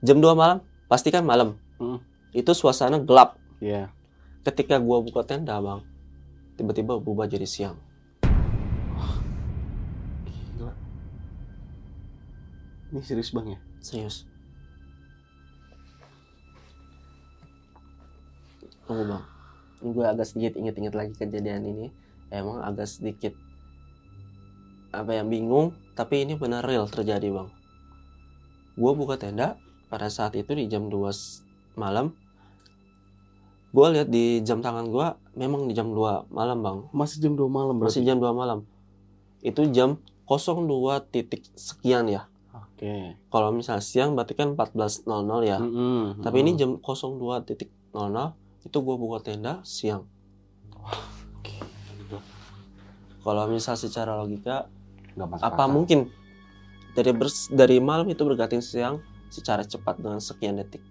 jam 2 malam pastikan malam Hmm. itu suasana gelap Iya. ketika gua buka tenda bang tiba-tiba berubah jadi siang Gila. Ini serius bang ya? serius tunggu bang. Gue agak sedikit inget-inget lagi kejadian ini. Emang agak sedikit apa yang bingung tapi ini benar real terjadi bang. Gue buka tenda pada saat itu di jam 2 s- malam gue lihat di jam tangan gue memang di jam 2 malam bang. Masih jam 2 malam masih berarti? jam 2 malam. Itu jam 02 titik sekian ya. Oke. kalau misalnya siang berarti kan 14.00 ya. Mm-mm. tapi ini jam 02 titik 00 itu gue buka tenda siang kalau misal secara logika masuk apa akal. mungkin dari bers- dari malam itu berganti siang secara cepat dengan sekian detik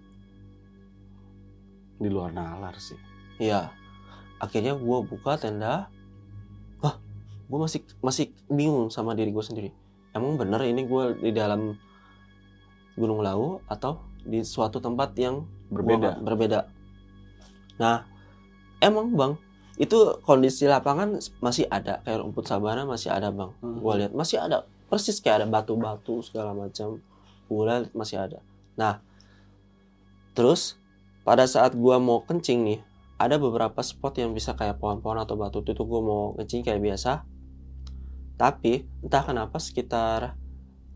Di luar nalar sih. Iya. Akhirnya gue buka tenda. Hah, gue masih masih bingung sama diri gue sendiri. Emang bener ini gue di dalam Gunung Lawu atau di suatu tempat yang Berbeda. berbeda. Nah, emang bang, itu kondisi lapangan masih ada kayak rumput sabana masih ada bang. Hmm. Gue lihat masih ada persis kayak ada batu-batu segala macam. Gue lihat masih ada. Nah, terus pada saat gua mau kencing nih, ada beberapa spot yang bisa kayak pohon-pohon atau batu itu gue mau kencing kayak biasa. Tapi entah kenapa sekitar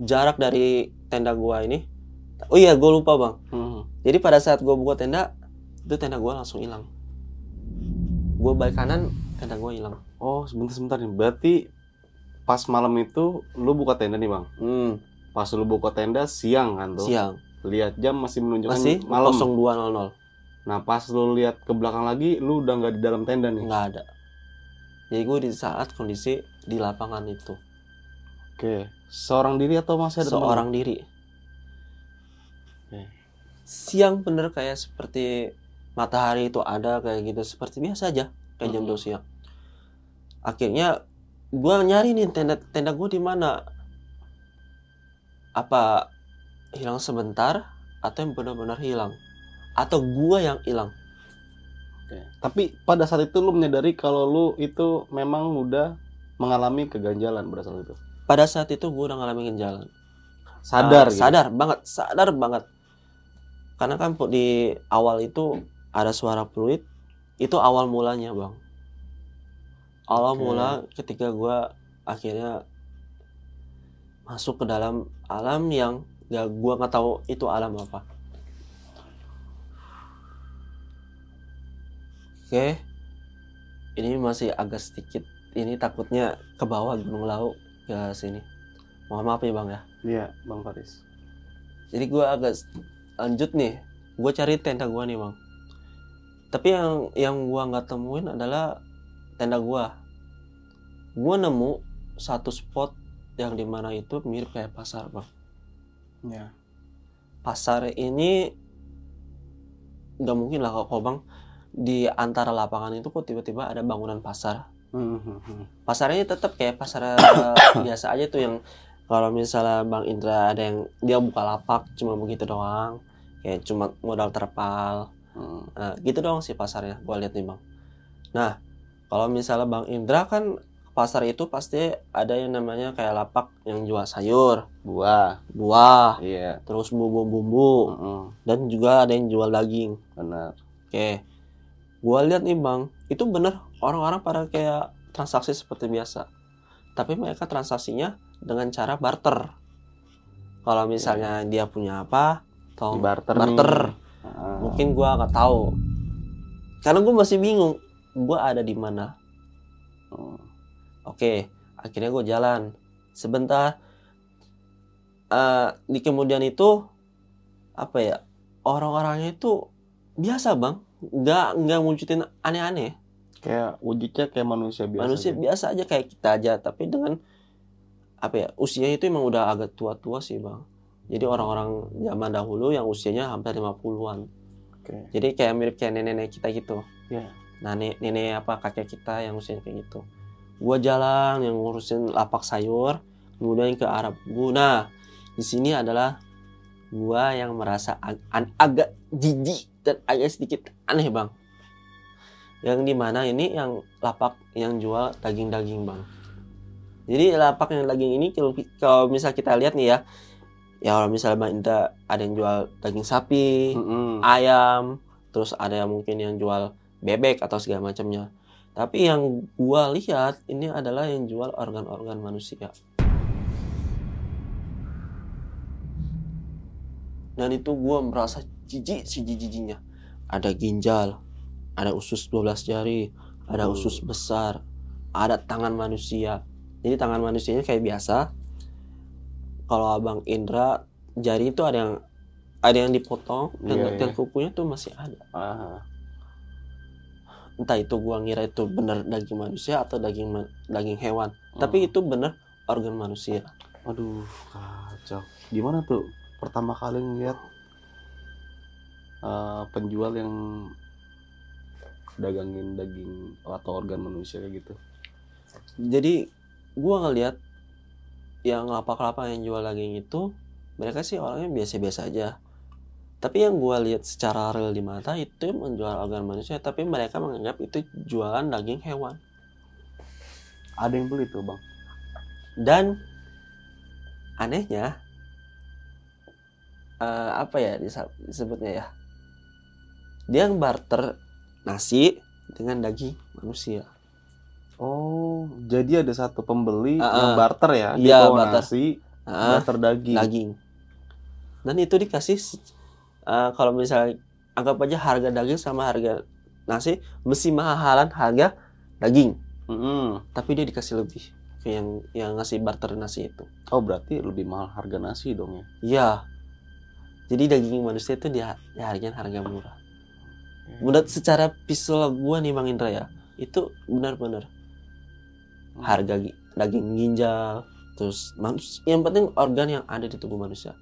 jarak dari tenda gua ini, oh iya gue lupa bang. Hmm. Jadi pada saat gua buka tenda, itu tenda gua langsung hilang. Gue balik kanan, tenda gua hilang. Oh sebentar sebentar nih. Berarti pas malam itu lu buka tenda nih bang. Hmm, Pas lu buka tenda siang kan tuh. siang. Lihat jam masih menunjukkan Masih malam. 02.00. Nah pas lu lihat ke belakang lagi, lu udah nggak di dalam tenda nih. Nggak ada. Jadi gue di saat kondisi di lapangan itu. Oke. Seorang diri atau masih ada teman? seorang diri. Oke. Siang bener kayak seperti matahari itu ada kayak gitu seperti biasa aja kayak jam. 2 siang. Akhirnya gua nyari nih tenda tenda gue di mana. Apa hilang sebentar atau yang benar-benar hilang atau gua yang hilang? Oke. Tapi pada saat itu lu menyadari kalau lu itu memang udah mengalami keganjalan pada saat itu. Pada saat itu gua udah ngalamin jalan. Sadar Ah, gitu. sadar banget sadar banget karena kan di awal itu ada suara fluid itu awal mulanya bang. Awal Oke. mula ketika gua akhirnya masuk ke dalam alam yang ya gua nggak tahu itu alam apa. Oke. Ini masih agak sedikit ini takutnya ke bawah gunung laut ke sini. Mohon maaf ya bang ya. Iya, Bang Faris. jadi gue agak lanjut nih. Gue cari tenda gue nih bang tapi yang yang gue nggak temuin adalah tenda gue gue nemu satu spot yang di mana itu mirip kayak pasar bang Iya. pasar ini nggak mungkin lah kok bang di antara lapangan itu kok tiba-tiba ada bangunan pasar Hmm, hmm, hmm. pasarnya tetap kayak pasar biasa aja tuh yang kalau misalnya Bang Indra ada yang dia buka lapak cuma begitu doang kayak cuma modal terpal. Nah, gitu dong sih pasarnya, gua lihat nih bang. Nah, kalau misalnya bang Indra kan pasar itu pasti ada yang namanya kayak lapak yang jual sayur, Buah. buah, Iya. terus bumbu-bumbu, Mm-mm. dan juga ada yang jual daging. Benar. Oke, gua lihat nih bang, itu bener orang-orang pada kayak transaksi seperti biasa. Tapi mereka transaksinya dengan cara barter. Kalau misalnya dia punya apa, Di barter. barter. nih. Mungkin gua nggak tahu. Karena gue masih bingung gua ada di mana. Oh. oke akhirnya gue jalan. Sebentar. Eh, di kemudian itu apa ya orang-orangnya itu biasa bang. Nggak nggak wujudin aneh-aneh. Kayak wujudnya kayak manusia biasa. manusia gitu. biasa aja kayak kita aja. Tapi dengan apa ya usianya itu emang udah agak tua-tua sih bang. Jadi orang-orang zaman dahulu yang usianya hampir 50-an Oke. jadi kayak mirip kayak nenek-nenek kita gitu. Iya. nah nenek, nenek apa kakek kita yang usianya kayak gitu. Gua jalan yang ngurusin lapak sayur kemudian ke arah bu nah di sini adalah gua yang merasa ag- agak jijik dan agak sedikit aneh bang. Yang di mana ini yang lapak yang jual daging-daging bang. Jadi lapak yang daging ini kalau misal kita lihat nih ya ya kalau misalnya bang Indra ada yang jual daging sapi Mm-mm. ayam, terus ada yang mungkin yang jual bebek atau segala macamnya. Tapi yang gua lihat ini adalah yang jual organ-organ manusia. Dan itu gua merasa jijik si jijinya. Ada ginjal, ada usus 12 jari, ada Hmm. usus besar, ada tangan manusia. Jadi tangan manusianya kayak biasa. Kalau Abang Indra jari itu ada yang ada yang dipotong dan, Iya, dan iya. kukunya tuh masih ada. Ah. Entah itu gua ngira itu bener daging manusia atau daging ma- daging hewan. Tapi itu bener organ manusia. Aduh, kacau. Gimana tuh pertama kali ngeliat eh, penjual yang dagangin daging atau organ manusia kayak gitu? Jadi gua ngeliat yang lapak-lapak yang jual daging itu mereka sih orangnya biasa-biasa aja. Tapi yang gua lihat secara real di mata itu menjual organ manusia, tapi mereka menganggap itu jualan daging hewan. Ada yang beli tuh bang? Dan anehnya eh, apa ya disebutnya ya? Dia yang barter nasi dengan daging manusia. Oh, jadi ada satu pembeli Ah, yang barter ya? Iya, bawa barter. nasi, Ah, barter daging. daging. Dan itu dikasih eh, kalau misalnya anggap aja harga daging sama harga nasi mesti mahalan harga daging, Mm-mm. tapi dia dikasih lebih ke yang yang ngasih barter nasi itu. Oh, berarti lebih mahal harga nasi dong ya? Iya. Jadi daging manusia itu dia dihargain harga murah. Menurut secara visual gua nih Bang Indra ya, itu benar-benar harga gi- daging ginjal, terus manus yang penting organ yang ada di tubuh manusia.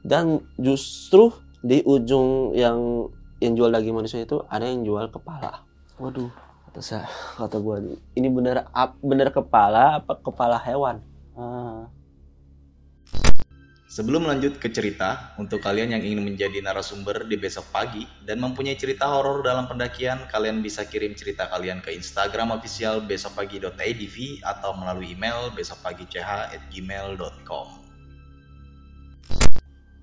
Dan justru di ujung yang yang jual daging manusia itu ada yang jual kepala. Waduh. Kata saya, kata gua ini bener bener kepala apa kepala hewan? Ah. Sebelum lanjut ke cerita, untuk kalian yang ingin menjadi narasumber di besok pagi dan mempunyai cerita horor dalam pendakian, kalian bisa kirim cerita kalian ke Instagram official besokpagi.idv atau melalui email besokpagi.ch@gmail.com.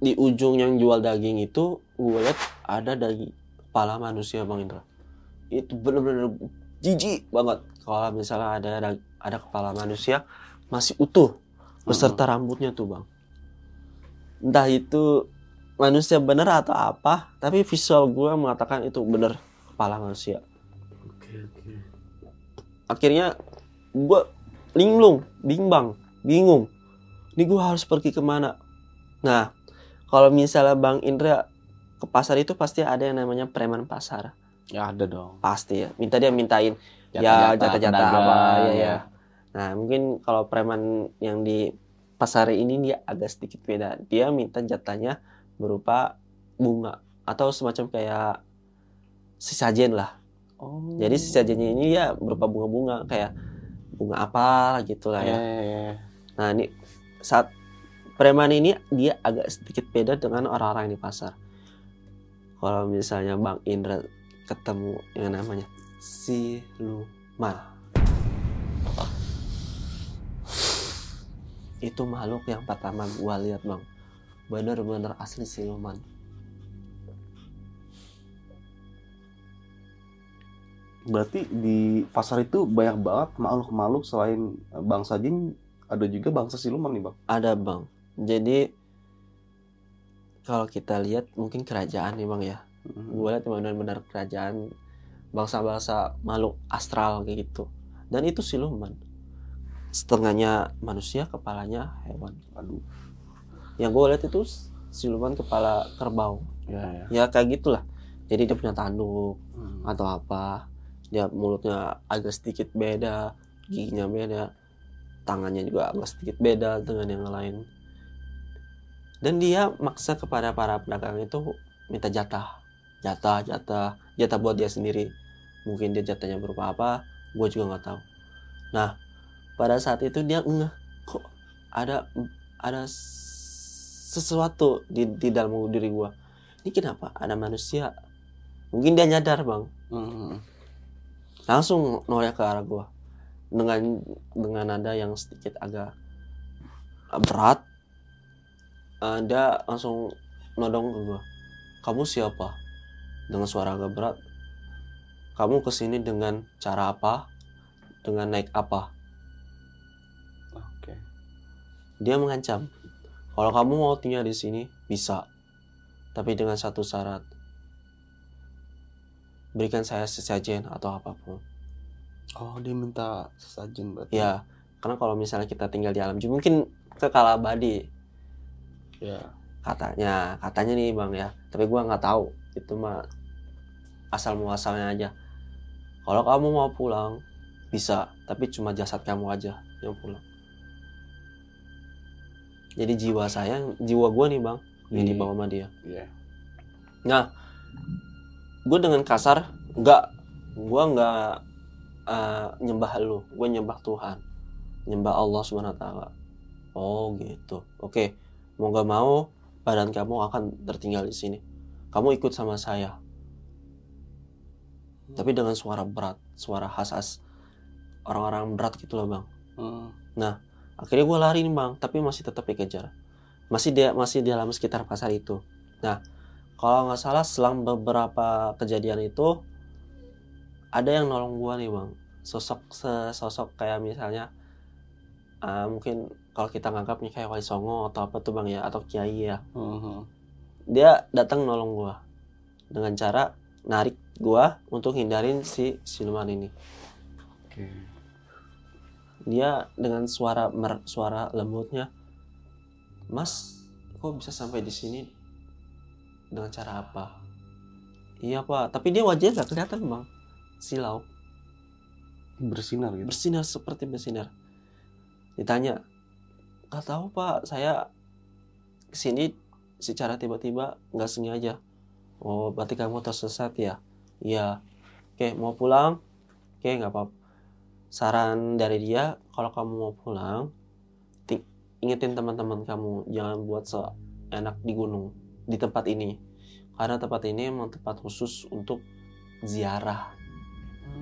Di ujung yang jual daging itu gue lihat ada daging kepala manusia Bang Indra. Itu bener-bener jijik banget kalau misalnya ada ada, ada kepala manusia masih utuh beserta rambutnya tuh Bang. Entah itu manusia bener atau apa, tapi visual gue mengatakan itu bener kepala manusia. Oke, oke. Akhirnya gue linglung, bimbang, bingung. Ini gue harus pergi ke mana? Nah, kalau misalnya Bang Indra ke pasar itu pasti ada yang namanya preman pasar. Ya ada dong. Pasti ya. Minta dia mintain ya jatah-jatah apa ya ya. Nah, mungkin kalau preman yang di pasar ini dia agak sedikit beda. Dia minta jatahnya berupa bunga atau semacam kayak sesajen lah. Oh. Jadi sesajennya ini ya berupa bunga-bunga kayak bunga apa gitu lah ya. ya. ya, ya. Nah, ini saat preman ini dia agak sedikit beda dengan orang-orang di pasar. kalau misalnya Bang Indra ketemu yang namanya siluman itu makhluk yang pertama gua lihat bang. Bener-bener asli siluman. Berarti di pasar itu banyak banget makhluk-makhluk selain bangsa jin ada juga bangsa siluman nih bang. ada bang. Jadi kalau kita lihat mungkin kerajaan nih bang ya. Mhm. gue lihat benar-benar kerajaan bangsa-bangsa makhluk astral kayak gitu. Dan itu siluman setengahnya manusia kepalanya hewan. Aduh. yang gue lihat itu siluman kepala kerbau. Ya ya. ya kayak gitulah. Jadi dia punya tanduk Hmm. atau apa. Dia mulutnya agak sedikit beda giginya beda tangannya juga agak sedikit beda dengan yang lain. Dan dia maksa kepada para pedagang itu minta jatah. Jatah jatah. Jatah buat dia sendiri. Mungkin dia jatahnya berupa apa gue juga nggak tahu. Nah pada saat itu dia ngeh kok ada ada sesuatu di di dalam diri gue ini kenapa? Ada manusia. Mungkin dia nyadar bang. Hmm. langsung noleh ke arah gua. Dengan dengan nada yang sedikit agak berat dia langsung nodong ke gua. Kamu siapa? Dengan suara agak berat. Kamu ke sini dengan cara apa? Dengan naik apa dia mengancam kalau kamu mau tinggal di sini bisa tapi dengan satu syarat berikan saya sesajen atau apa pun Oh dia minta sesajen berarti. Ya, karena kalau misalnya kita tinggal di alam jin mungkin kekal abadi Ya. katanya, katanya nih bang ya. Tapi gua nggak tahu itu mah asal muasalnya aja. Kalau kamu mau pulang bisa, tapi cuma jasad kamu aja yang pulang. Jadi jiwa saya, jiwa gua nih bang, yang Di- dibawa sama dia. Iya. Nah, gue dengan kasar nggak, gue nggak eh, nyembah lu, gue nyembah Tuhan, nyembah Allah subhanahu wa taala. Oh gitu, oke. Mau nggak mau, badan kamu akan tertinggal di sini. Kamu ikut sama saya. Tapi dengan suara berat, suara khas-khas orang-orang berat gitu loh bang. Hmm. Akhirnya gue lari nih bang, tapi masih tetap dikejar. Masih dia masih di dalam sekitar pasar itu. Nah, kalau nggak salah selang beberapa kejadian itu ada yang nolong gue nih bang. Sosok sosok kayak misalnya ah, mungkin kalau kita nganggapnya kayak Wali Songo atau apa tuh bang ya atau Kiai ya. Hmm. Dia datang nolong gue dengan cara narik gue untuk hindarin si siluman ini. Oke. Dia dengan suara mer, suara lembutnya Mas kok bisa sampai di sini? Dengan cara apa? Iya pak. Tapi dia wajahnya gak kelihatan bang. Silau Bersinar gitu. bersinar seperti bersinar. Ditanya gak tahu pak. Saya ke sini secara tiba-tiba nggak sengaja. Oh berarti kamu tersesat ya? Iya. Oke mau pulang? Oke nggak apa saran dari dia kalau kamu mau pulang ti- ingetin teman-teman kamu jangan buat seenak di gunung di tempat ini karena tempat ini emang tempat khusus untuk ziarah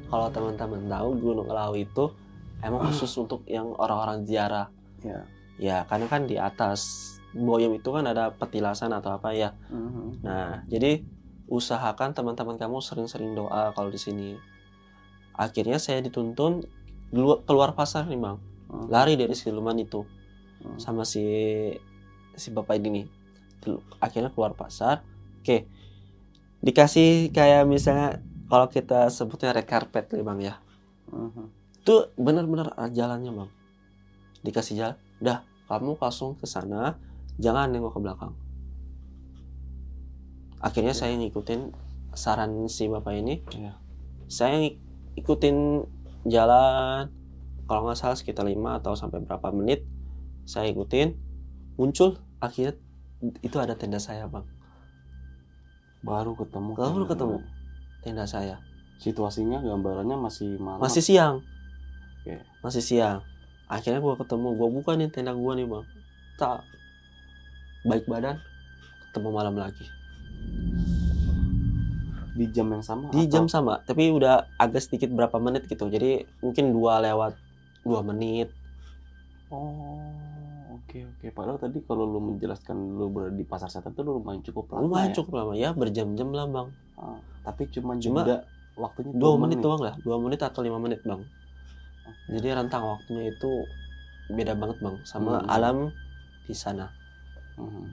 kalau teman-teman tahu Gunung Lawu itu emang khusus untuk yang orang-orang ziarah. Ya. Ya, karena kan di atas Boyem itu kan ada petilasan atau apa ya. Hmm. Nah, jadi usahakan teman-teman kamu sering-sering doa kalau di sini. Akhirnya saya dituntun keluar pasar nih, Bang. Hmm. Lari dari siluman itu Hmm. sama si si bapak ini nih. Akhirnya keluar pasar. Oke. Dikasih kayak misalnya kalau kita sebutnya red carpet nih, Bang ya. Hmm. itu benar-benar jalannya bang dikasih jalan udah kamu langsung ke sana jangan nengok ke belakang akhirnya saya ngikutin saran si bapak ini Iya. saya ngik- ikutin jalan kalau nggak salah sekitar 5 atau sampai berapa menit saya ikutin muncul akhirnya itu ada tenda saya bang Baru ketemu. Baru kan? ketemu. tenda saya Situasinya gambarannya masih malam. masih siang Oke. masih siang akhirnya gua ketemu gua buka nih tenda gua nih bang tak baik badan ketemu malam lagi di jam yang sama di atau- jam sama tapi udah agak sedikit berapa menit gitu. Jadi mungkin dua lewat dua menit. Oh oke oke. Padahal tadi kalau lu menjelaskan lu berada di pasar setan itu lu lumayan cukup lama lumayan ya? cukup lama ya berjam-jam lah bang. Ah, tapi cuma Cuma jeda waktunya dua menit doang lah dua menit atau lima menit bang. Jadi rentang waktunya itu beda banget bang sama Hmm. alam di sana. Mhm.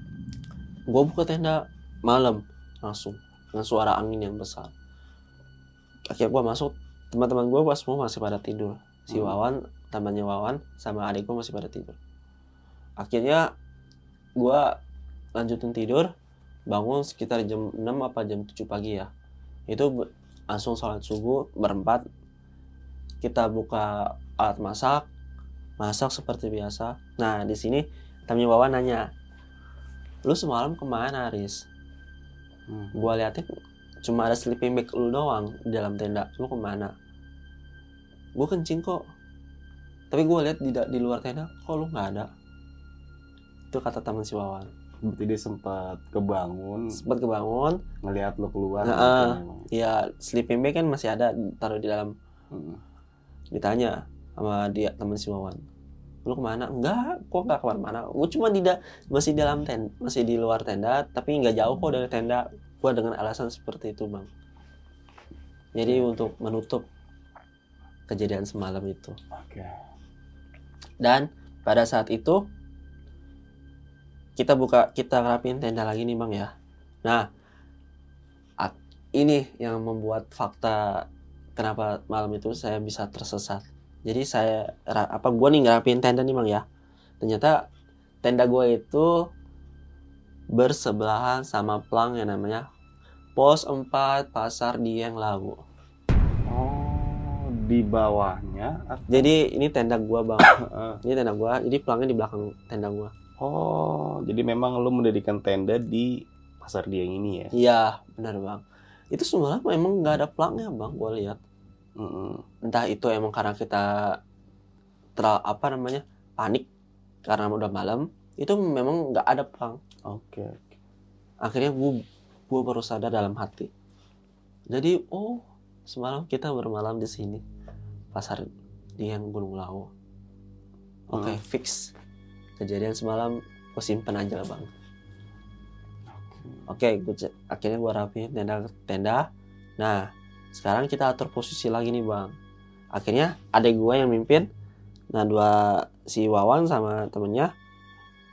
gua buka tenda malam langsung dengan suara angin yang besar. Akhirnya gua masuk teman-teman gua pas semua masih pada tidur. Si Hmm. Wawan temannya Wawan sama adik gua masih pada tidur. Akhirnya gua lanjutin tidur bangun sekitar jam 6 apa jam 7 pagi ya. Itu langsung sholat subuh berempat. Kita buka alat masak masak seperti biasa. Nah di sini temannya Wawan nanya lu semalam ke mana Riz Hmm. gua liatin cuma ada sleeping bag lu doang di dalam tenda. Lu ke mana? Gua kencing kok. Tapi gua lihat di, di luar tenda kok lu nggak ada? Itu kata teman si Wawan. Berarti dia sempat kebangun. Sempat kebangun. Ngelihat lu keluar Nah, memang. ya sleeping bag kan masih ada taruh di dalam. Mhm. ditanya sama dia teman si Wawan lu ke mana? Enggak kok nggak ke mana-mana. Gue cuma di da- masih dalam tenda masih di luar tenda tapi nggak jauh kok dari tenda. Gue dengan alasan seperti itu bang. Jadi untuk menutup kejadian semalam itu. Dan pada saat itu kita buka kita rapiin tenda lagi nih bang ya. Nah ini yang membuat fakta kenapa malam itu saya bisa tersesat jadi saya apa gua nih ngerapiin tenda nih bang ya. Ternyata tenda gua itu bersebelahan sama plang yang namanya pos 4 pasar Dieng Lawu. Oh di bawahnya atau- jadi ini tenda gua bang. Ini tenda gua jadi pelangnya di belakang tenda gua. Oh jadi memang lu mendirikan tenda di pasar Dieng ini ya? Iya, benar bang. Itu semalam emang nggak ada pelangnya bang, gue lihat. Entah itu emang karena kita ter apa namanya panik karena udah malam. Itu memang nggak ada pelang. oke Akhirnya gue gue baru sadar dalam hati. Jadi oh semalam kita bermalam di sini pasar di yang Gunung Lawu. Oke Hmm. fix. Kejadian semalam gue simpen aja lah bang. Oke, gua ce- akhirnya gua rapiin tenda tenda. Nah, sekarang kita atur posisi lagi nih bang. Akhirnya adek gua yang mimpin. Nah, dua si Wawan sama temennya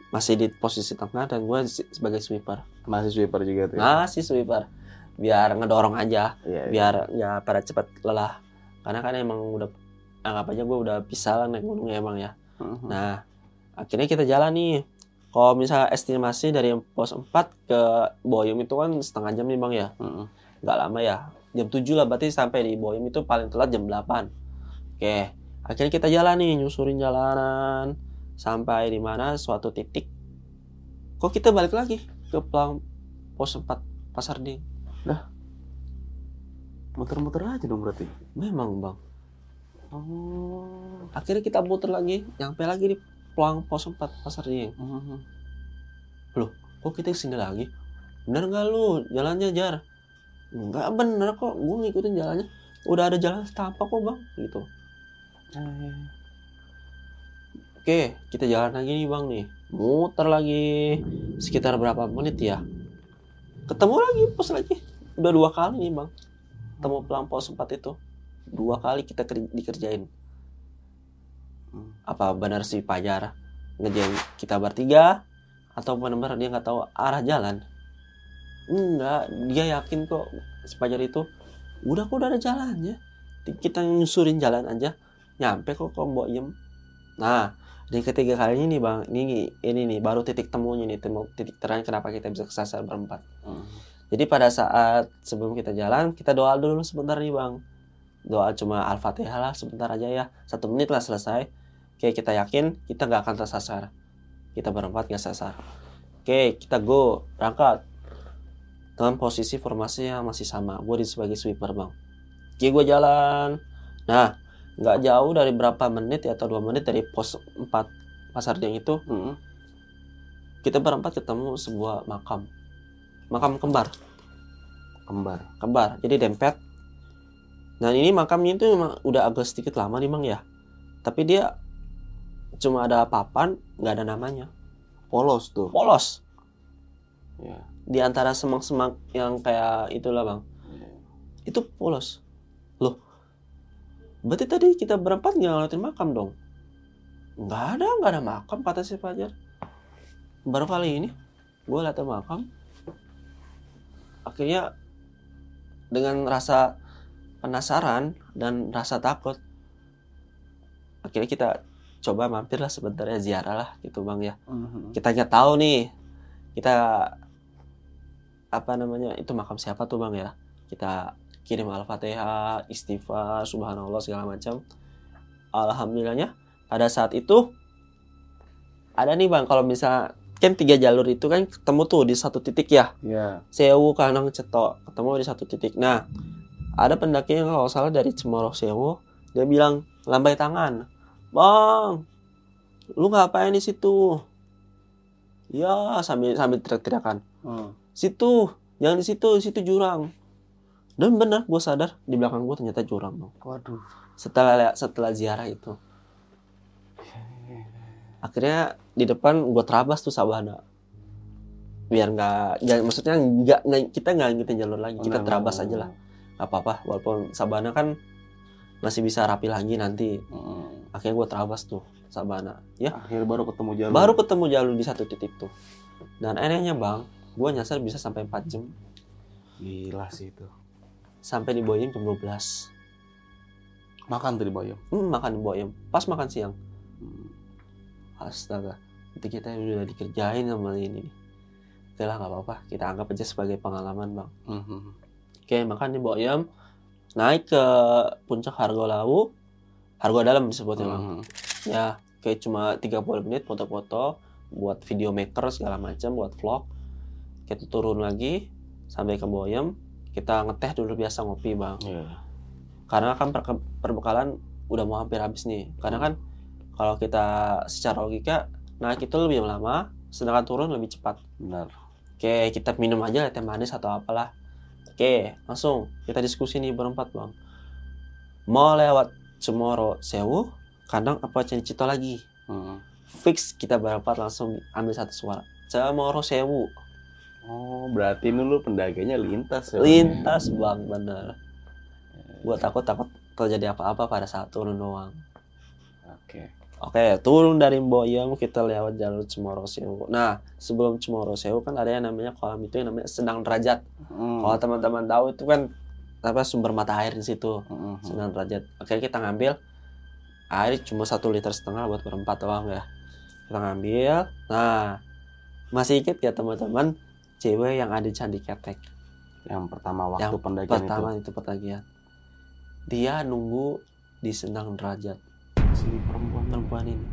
masih di posisi tengah dan si- sebagai sweeper. masih sweeper juga tuh ya? Masih sweeper, biar ngedorong aja, Iya, iya. biar ya pada cepat lelah. Karena kan emang udah anggap aja gua udah bisa lah naik gunungnya emang ya. Mhm. Nah, akhirnya kita jalan nih. Kalau misalnya estimasi dari pos 4 ke Boyum itu kan setengah jam nih Bang ya. Mhm. Nggak lama ya. Jam 7 lah berarti sampai di Boyum itu paling telat jam 8. Oke, akhirnya kita jalan nih nyusurin jalanan sampai di mana suatu titik. Kok kita balik lagi ke pelang pos 4 Pasar Ding? muter-muter aja dong berarti Memang Bang. oh Akhirnya kita muter lagi, nyampe lagi di pelang pos 4 Pasar Ding. Mhm. kok kita ke sini lagi bener nggak lu jalannya jar nggak bener kok. Gue ngikutin jalannya. Udah ada jalan setapak kok bang. Gitu. Eh, oke kita jalan lagi nih bang nih. Muter lagi. Sekitar berapa menit ya? Ketemu lagi pos lagi. Udah dua kali nih bang. Ketemu pelang pos empat itu. Dua kali kita ker- dikerjain. Apa benar si Pajar ngejain kita bertiga? Atau benar-benar dia nggak tahu arah jalan enggak dia yakin kok si itu udah kok udah ada jalannya kita nyusurin jalan aja nyampe kok kok mbok iem nah di ketiga kali ini bang ini ini nih baru titik temunya nih temu titik terang kenapa kita bisa kesasar berempat Mhm. jadi pada saat sebelum kita jalan, kita doa dulu sebentar nih bang. Doa cuma Al-Fatihah lah sebentar aja ya. Satu menit lah selesai. Oke, kita yakin kita nggak akan tersasar. Kita berempat nggak sasar. Oke, kita go. Berangkat. Dengan posisi formasi yang masih sama. Gue di sebagai sweeper bang. Oke, gue jalan. Nah, nggak jauh dari berapa menit ya, atau dua menit dari pos 4 Pasar Dieng itu, Mhm. kita berempat ketemu sebuah makam. Makam kembar. Kembar. kembar jadi dempet dan ini makamnya itu memang udah agak sedikit lama nih bang ya tapi dia cuma ada papan nggak ada namanya Polos tuh. polos Ya. Di antara semak-semak yang kayak itulah bang. Itu polos. Loh berarti tadi kita berempat nggak ngeliatin makam dong? Nggak ada nggak ada makam kata si Fajar. Baru kali ini gue liat makam. Akhirnya dengan rasa penasaran dan rasa takut akhirnya kita coba mampir lah sebentar ya ziarah lah gitu bang ya. Mhm. kita nggak tahu nih kita apa namanya itu makam siapa tuh bang ya kita kirim al-fatihah istighfar subhanallah segala macam alhamdulillahnya pada saat itu ada nih bang kalau misal kan tiga jalur itu kan ketemu tuh di satu titik ya Ya. Sewu Kanang Cetok ketemu di satu titik. Nah, ada pendaki yang kalau salah dari Cemoro Sewu, dia bilang lambai tangan, bang, lu ngapain di situ? Ya sambil sambil teriak-teriakan, Hmm. Situ, jangan di situ, di situ jurang. Dan benar, gue sadar di belakang gue ternyata jurang bang. Waduh. Setelah setelah ziarah itu, akhirnya di depan gue terabas tuh sabana biar nggak ya, maksudnya nggak kita nggak ngikutin jalur lagi kita Benar, terabas benar, aja lah nggak apa-apa walaupun sabana kan masih bisa rapi lagi nanti Hmm. akhirnya gue terabas tuh sabana ya Akhirnya baru ketemu jalur. baru ketemu jalur di satu titik tuh dan anehnya bang gue nyasar bisa sampai 4 jam Gila sih itu. sampai di Boyem jam 12 Makan tuh di Boyong. hmm, makan di Boyem pas makan siang Hmm. astaga itu kita udah dikerjain sama ini nih oke lah nggak apa-apa kita anggap aja sebagai pengalaman bang Mhm. Oke, makan di Boyem, naik ke puncak Hargo Lawu, Hargo Dalam disebutnya bang. Mhm. Ya, kayak cuma 30 menit foto-foto, buat video maker segala macam, buat vlog. Kita turun lagi sampai ke Boyem, kita ngeteh dulu biasa ngopi bang. Iya. Karena kan per- perbekalan udah mau hampir habis nih. Karena kan kalau kita secara logika naik itu lebih lama, sedangkan turun lebih cepat. Benar. Oke, kita minum aja teh manis atau apalah. Oke, langsung kita diskusi nih berempat bang. Mau lewat Cemoro Sewu, kandang apa Cito lagi? Mhm. Fix kita berempat langsung ambil satu suara. Cemoro Sewu, Oh, berarti ini lu pendakinya lintas ya? lintas bang bener. Gua takut takut terjadi apa-apa pada saat turun doang. Oke. Oke, turun dari Boyong kita lewat jalur Cemoro Sewu. Nah, sebelum Cemoro Sewu kan ada yang namanya kolam itu yang namanya Sedang Derajat. Hmm. Kalau teman-teman tahu itu kan apa sumber mata air di situ. Mhm. Sedang derajat. Akhirnya kita ngambil air cuma satu liter setengah buat berempat doang ya. Kita ngambil. Nah, masih ingat ya teman-teman cewek yang ada di Candi Ketek Yang pertama waktu Yang pendakian pertama itu pertagihan. Dia nunggu di Sedang derajat itu. Si perempuan perempuan ini.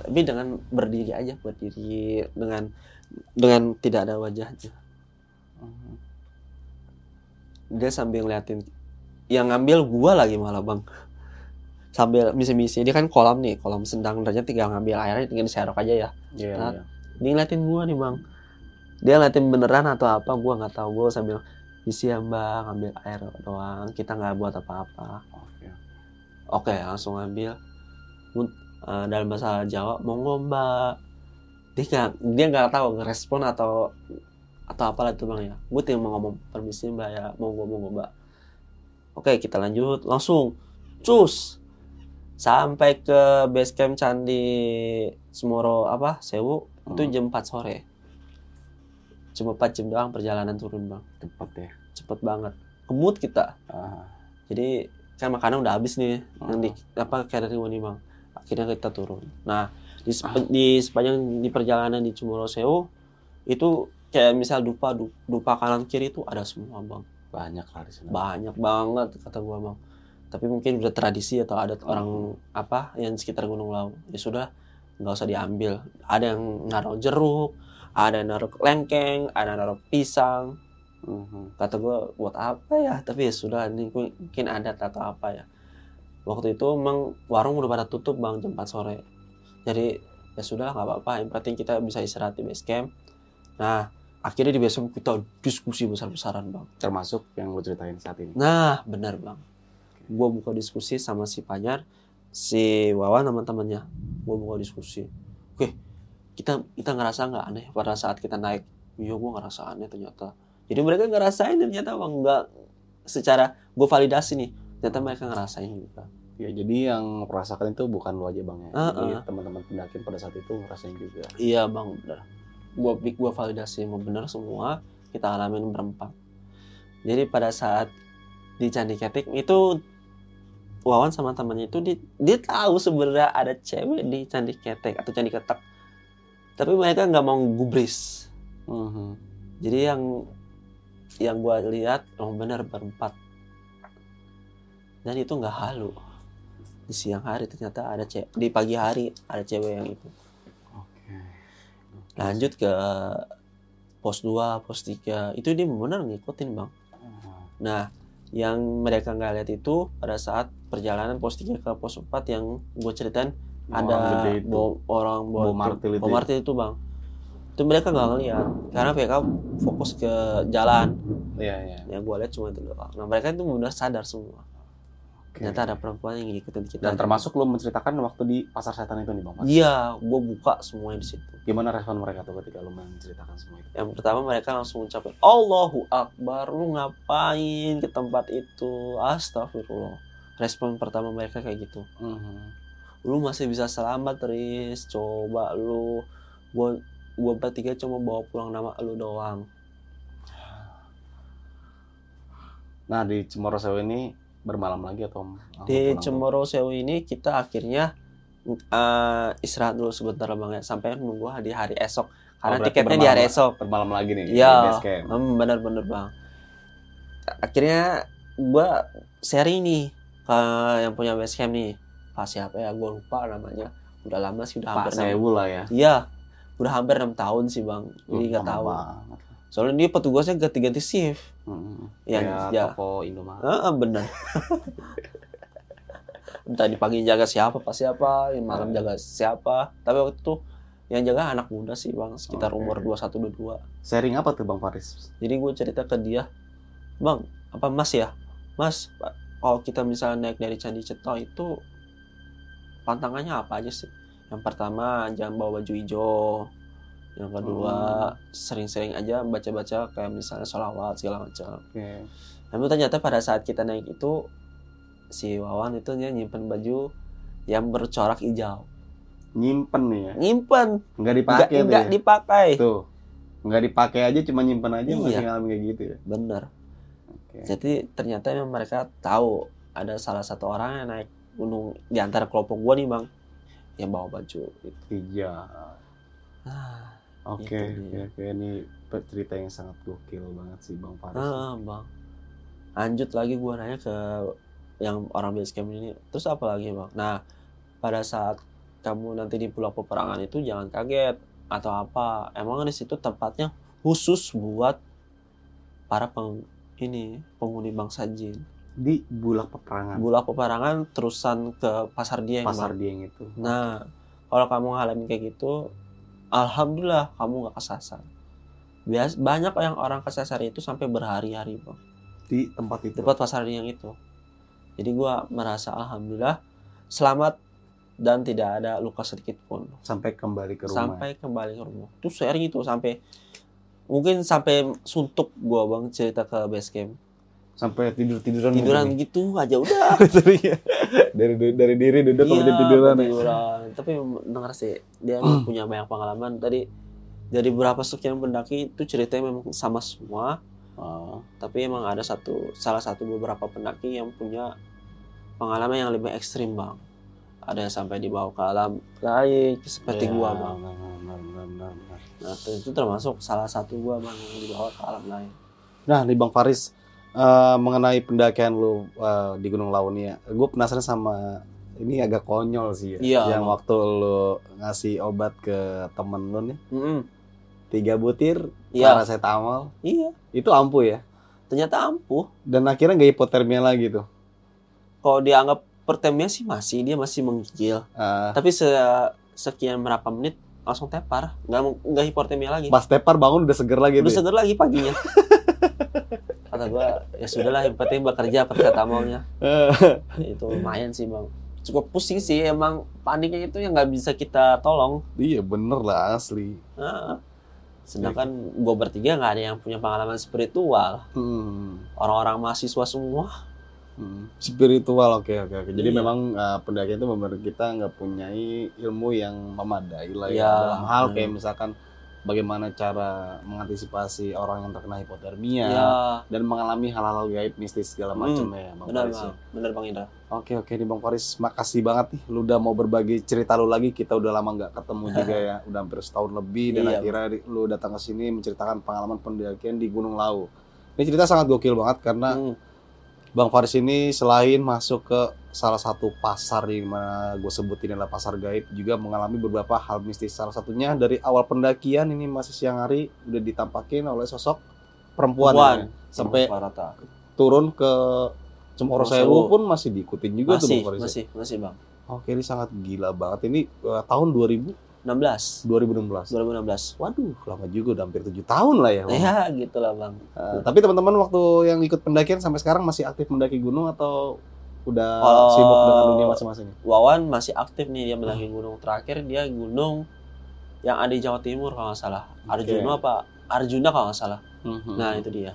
Tapi dengan berdiri aja berdiri dengan dengan tidak ada wajahnya. Mhm. Dia sambil ngeliatin yang ngambil gua lagi malah bang sambil misi-misi dia kan kolam nih kolam sedang derajat tinggal ngambil airnya tinggal diserok aja ya Iya, Nah, iya. Dia ngeliatin gua nih bang. Dia ngeliatin beneran atau apa gua nggak tahu. Gua sambil misi ya mbak ngambil air doang. Kita nggak buat apa-apa. Oke. oke langsung ambil Mun- eh, dalam bahasa Jawa monggo mbak. Dia nggak dia nggak tahu ngerespon atau atau apalah itu bang ya. Gue tinggal mau ngomong permisi mbak ya. Monggo monggo mbak. Oke kita lanjut. Langsung cus sampai ke base camp candi Semoro apa Sewu itu Hmm. jam 4 sore cuma 4 jam doang perjalanan turun bang Cepet ya. cepet banget kebut kita Ah. jadi kan makanan udah habis nih yang di Hmm. apa catering nih bang akhirnya kita turun nah di, sepe- di sepanjang di perjalanan di Cemoro Sewu itu kayak misal dupa du- dupa kanan kiri itu ada semua bang Banyak sana. banyak banget kata gua bang tapi mungkin udah tradisi atau adat orang apa yang sekitar Gunung Lawu ya sudah nggak usah diambil. Ada yang naruh jeruk ada yang naruh lengkeng ada yang naruh pisang. Mhm. kata gue buat apa ya? Tapi ya sudah ini mungkin adat atau apa ya. Waktu itu emang warung udah pada tutup bang jam 4 sore. Jadi ya sudah nggak apa-apa. Yang penting kita bisa istirahat di base camp. Nah akhirnya di besok kita diskusi besar-besaran bang. Termasuk yang lu ceritain saat ini. nah benar bang. Gue buka diskusi sama si Panyar si Wawan teman-temannya gue buka diskusi oke kita kita ngerasa nggak aneh pada saat kita naik iya gue ngerasa aneh ternyata jadi mereka ngerasain ternyata bang nggak secara gue validasi nih ternyata mereka ngerasain juga Ya, jadi yang merasakan itu bukan lu aja bang ya. Jadi ah. teman-teman pendaki pada saat itu ngerasain juga. Iya bang bener. Gua gua validasi emang bener semua kita alamin berempat. Jadi pada saat di Candi Ketik itu Wawan sama temannya itu dia, dia tahu sebenarnya ada cewek di Candi Ketek atau Candi Ketek. Tapi mereka nggak mau gubris. Mhm. Jadi yang yang gua lihat oh bener berempat. Dan itu nggak halu. Di siang hari ternyata ada cewek di pagi hari ada cewek yang itu. Oke. lanjut ke pos 2, pos 3 itu dia benar ngikutin bang Ah, nah yang mereka nggak lihat itu pada saat perjalanan pos 3 ke pos 4 yang gue ceritain orang ada itu. bo- orang bawa martil itu ya? martil itu bang itu mereka nggak ngeliat karena mereka fokus ke jalan Iya, iya. yang gue lihat cuma itu doang nah mereka itu benar sadar semua Oke. ternyata ada perempuan yang ngikutin kita Dan termasuk lu menceritakan waktu di pasar setan itu nih bang. Iya gue buka semuanya di situ Gimana respon mereka tuh ketika lu menceritakan semua itu? Yang pertama mereka langsung ucapin Allahu Akbar Lu ngapain ke tempat itu Astagfirullah Respon pertama mereka kayak gitu Mhm. Lu masih bisa selamat Riz Coba lu Gua, gua bertiga cuma bawa pulang nama lu doang Nah di Cemoro Sewu ini bermalam lagi atau Di? Cemoro Sewu ini kita akhirnya eh, Istirahat dulu sebentar bang ya Sampai nunggu di hari esok Karena Oh, tiketnya di hari esok Bermalam lagi nih. Iya, hmm, bener-bener bang. Akhirnya gua sharing nih ke yang punya base camp nih. Pak siapa ya? Gua lupa namanya. Udah lama sih, udah Pak hampir enam- Sewu lah ya. Iya, udah hampir enam tahun sih bang. Jadi Hmm, nggak tahu. banget. Soalnya dia petugasnya ganti-ganti shift. Mhm. Yang ya, toko Indomaret. Heeh, bener. Entah di pagi jaga siapa, pas siapa, yang malam Iya. jaga siapa. Tapi waktu itu yang jaga anak muda sih bang, sekitar Oke. umur 21-22. Sharing apa tuh Bang Faris? Jadi gue cerita ke dia, bang, apa mas ya, mas, Pak, kalau kita misalnya naik dari Candi Ceto itu pantangannya apa aja sih? Yang pertama jangan bawa baju hijau, yang kedua sering-sering aja baca-baca kayak misalnya sholawat segala macam. Oke. Namun ternyata pada saat kita naik itu si Wawan itu dia nyimpen baju yang bercorak hijau, Nyimpen nih ya. nyimpen, Nggak nggak dipakai tuh nggak ya. dipakai, Tuh. Nggak dipakai aja cuma nyimpen aja masih Iya. ngalamin kayak gitu ya. bener. Oke. Jadi ternyata memang mereka tahu ada salah satu orang yang naik gunung di antara kelompok gua nih bang yang bawa baju gitu. Iya. Ah, Oke, Itu oke. Ini cerita yang sangat gokil banget sih Bang Faris. ah, bang. Lanjut lagi gua nanya ke yang orang base camp ini. Terus apa lagi bang? Nah pada saat kamu nanti di pulau peperangan itu jangan kaget atau apa. Emang di situ tempatnya khusus buat para peng ini penghuni bangsa jin. Di Bulak Peperangan. Bulak peperangan terusan ke pasar Dieng bang. Pasar Dieng itu. Nah, kalau kamu ngalamin kayak gitu, alhamdulillah kamu nggak kesasar. Bias banyak yang orang kesasar itu sampai berhari-hari, bang, Di tempat itu. tempat pasar yang itu. Jadi gua merasa alhamdulillah selamat dan tidak ada luka sedikit pun Sampai kembali ke rumah. sampai kembali ke rumah. Itu sering itu sampai mungkin sampai suntuk gua bang cerita ke base camp Sampai tidur-tiduran. tiduran mungkin. gitu aja udah dari dari diri duduk Iya, kemudian tiduran ya. tiduran. Tapi dengar sih dia punya banyak pengalaman. Tadi dari beberapa sekian pendaki itu ceritanya memang sama semua. Oh, Tapi emang ada satu salah satu beberapa pendaki yang punya pengalaman yang lebih ekstrim bang. Ada yang sampai dibawa ke alam lain seperti iya, gua bang. benar, benar, benar, benar. Nah itu termasuk salah satu gua bang yang dibawa ke alam lain. Nah, nih Bang Faris eh, mengenai pendakian lu eh, di Gunung Launia, gue penasaran sama ini agak konyol sih ya. Iya, Yang Bang. waktu lu ngasih obat ke temen lu nih, Mm-mm. tiga butir Iya, paracetamol, iya. itu ampuh ya. Ternyata ampuh. Dan akhirnya nggak hipotermia lagi tuh. Kalau dianggap pertemnya sih masih dia masih menggigil. Eh, tapi se- sekian berapa menit langsung tepar, nggak nggak hipotermia lagi. Pas tepar bangun udah seger lagi Udah ya? seger lagi paginya. Kata gua ya sudahlah yang penting bekerja paracetamolnya. itu lumayan sih bang. Cukup pusing sih emang paniknya itu yang nggak bisa kita tolong. iya bener lah asli. Nah, sedangkan gue bertiga nggak ada yang punya pengalaman spiritual. Hmm. Orang-orang mahasiswa semua. Hmm. Spiritual oke oke oke. Jadi Iya. memang uh, pendakian itu benar kita nggak punya ilmu yang memadai lah ya Iya. dalam hal kayak Hmm. misalkan bagaimana cara mengantisipasi orang yang terkena hipotermia Ya, dan mengalami hal-hal gaib mistis segala Hmm. macam ya Bang benar Faris ya. bang, benar bang Indra. Oke oke nih Bang Faris, makasih banget nih lu udah mau berbagi cerita lu lagi. Kita udah lama nggak ketemu juga ya, udah hampir setahun lebih dan Iya, akhirnya lu datang ke sini menceritakan pengalaman pendakian di Gunung Lau. Ini cerita sangat gokil banget karena Hmm, Bang Faris ini selain masuk ke salah satu pasar di mana gue sebutin adalah pasar gaib juga mengalami beberapa hal mistis. Salah satunya dari awal pendakian ini masih siang hari udah ditampakin oleh sosok perempuan, Perempuan. ya. sampai rata. turun ke Cemoro Sewu pun masih diikutin juga tuh Masih, Bang Faris. ya? masih, masih bang. Oke ini sangat gila banget ini eh, tahun 2000 16, 2016. 2016. Waduh lama juga udah hampir tujuh tahun lah ya. Bang. Ya gitulah bang. Eh, tapi teman-teman waktu yang ikut pendakian sampai sekarang masih aktif mendaki gunung atau udah Oh. sibuk dengan dunia masing-masing? Wawan masih aktif nih dia mendaki gunung terakhir dia gunung yang ada di Jawa Timur kalau nggak salah. Arjuna apa? Arjuna kalau nggak salah. Mhm. Nah itu dia.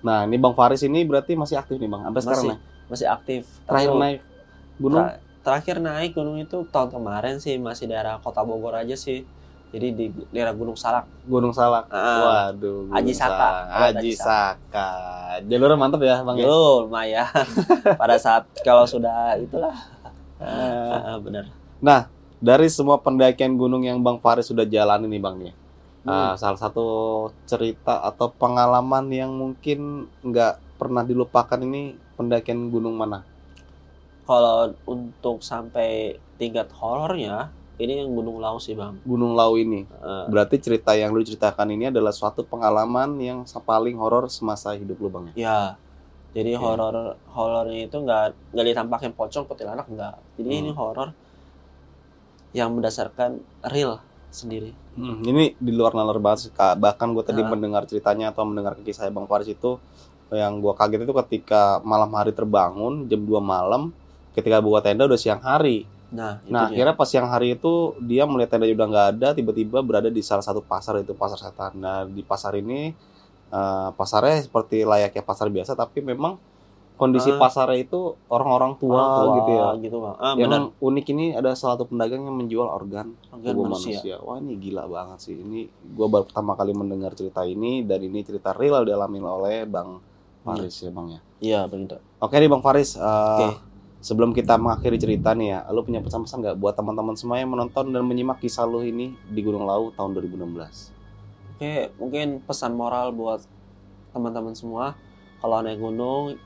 Nah, ini Bang Faris ini berarti masih aktif nih Bang. Sampai sekarang Masih, nih. masih aktif. Terakhir naik gunung Tra- terakhir naik gunung itu tahun kemarin sih masih daerah kota Bogor aja sih. Jadi di daerah Gunung Salak. Gunung Salak. Ah, Waduh. Gunung Aji Saka. Aji Saka. Jalurnya mantap ya Bang ya. Lumayan. Pada saat kalau sudah itulah. Eh, Ah, benar. dari semua pendakian gunung yang Bang Faris sudah jalani nih Bang nih. Hmm. Ah, salah satu cerita atau pengalaman yang mungkin nggak pernah dilupakan ini pendakian gunung mana? Kalau untuk sampai tingkat horornya, ini yang Gunung Lau sih bang. Gunung Lau ini. Eh, Berarti cerita yang lu ceritakan ini adalah suatu pengalaman yang paling horor semasa hidup lu Bang ya? jadi Oke. horor horornya itu nggak nggak ditampakin pocong kuntilanak nggak. Jadi Hmm. ini horor yang berdasarkan real sendiri. Hmm, ini di luar nalar banget sih, Kak. Bahkan gue tadi Ah. mendengar ceritanya atau mendengar kisah Bang Faris itu yang gue kaget itu ketika malam hari terbangun jam 2 malam ketika buat tenda udah siang hari. Nah, Nah, dia. akhirnya pas siang hari itu dia melihat tenda udah nggak ada, tiba-tiba berada di salah satu pasar itu pasar setan. Nah, di pasar ini eh, pasarnya seperti layaknya pasar biasa tapi memang kondisi Ah. pasarnya itu orang-orang tua, Orang tua gitu ya. gitu bang. Ah, yang benar. unik ini ada salah satu pedagang yang menjual organ Organ tubuh manusia. manusia. Wah ini gila banget sih. Ini gue baru pertama kali mendengar cerita ini dan ini cerita real dialami oleh Bang Faris ya Bang ya. Iya begitu. Oke nih Bang Faris. eh, Oke. Sebelum kita mengakhiri cerita nih ya, lu punya pesan-pesan nggak buat teman-teman semua yang menonton dan menyimak kisah lu ini di Gunung Lau tahun 2016? Oke, mungkin pesan moral buat teman-teman semua kalau naik gunung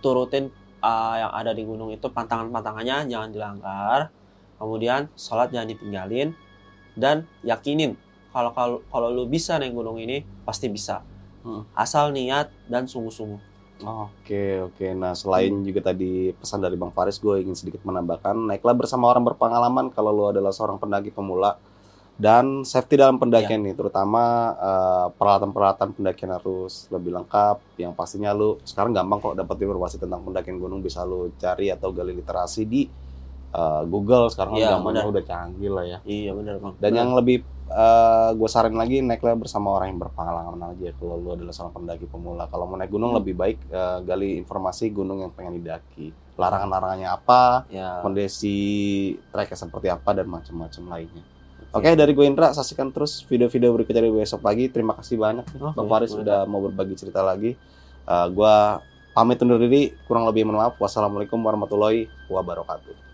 turutin uh, yang ada di gunung itu pantangan-pantangannya jangan dilanggar. Kemudian sholat jangan ditinggalin dan yakinin kalau kalau kalau lu bisa naik gunung ini pasti bisa. Hmm. Asal niat dan sungguh-sungguh. Oke oke. Nah selain juga tadi pesan dari Bang Faris, gue ingin sedikit menambahkan naiklah bersama orang berpengalaman kalau lu adalah seorang pendaki pemula dan safety dalam pendakian nih, terutama eh, peralatan-peralatan pendakian harus lebih lengkap. Yang pastinya lu sekarang gampang kok dapat informasi tentang pendakian gunung bisa lu cari atau gali literasi di eh, Google. Sekarang Iya, zamannya udah canggih lah ya. Iya benar bang. Dan yang lebih gue saran lagi naiklah bersama orang yang berpengalaman aja kalau lu adalah seorang pendaki pemula. Kalau mau naik gunung Hmm. lebih baik eh, gali informasi gunung yang pengen didaki. Larangan-larangannya apa, ya. kondisi treknya seperti apa dan macam-macam lainnya. Oke, dari gue Indra, saksikan terus video-video berikutnya dari besok pagi. Terima kasih banyak Oke, Bang Faris sudah mau berbagi cerita lagi. Eh, gua pamit undur diri, kurang lebih mohon maaf. Wassalamualaikum warahmatullahi wabarakatuh.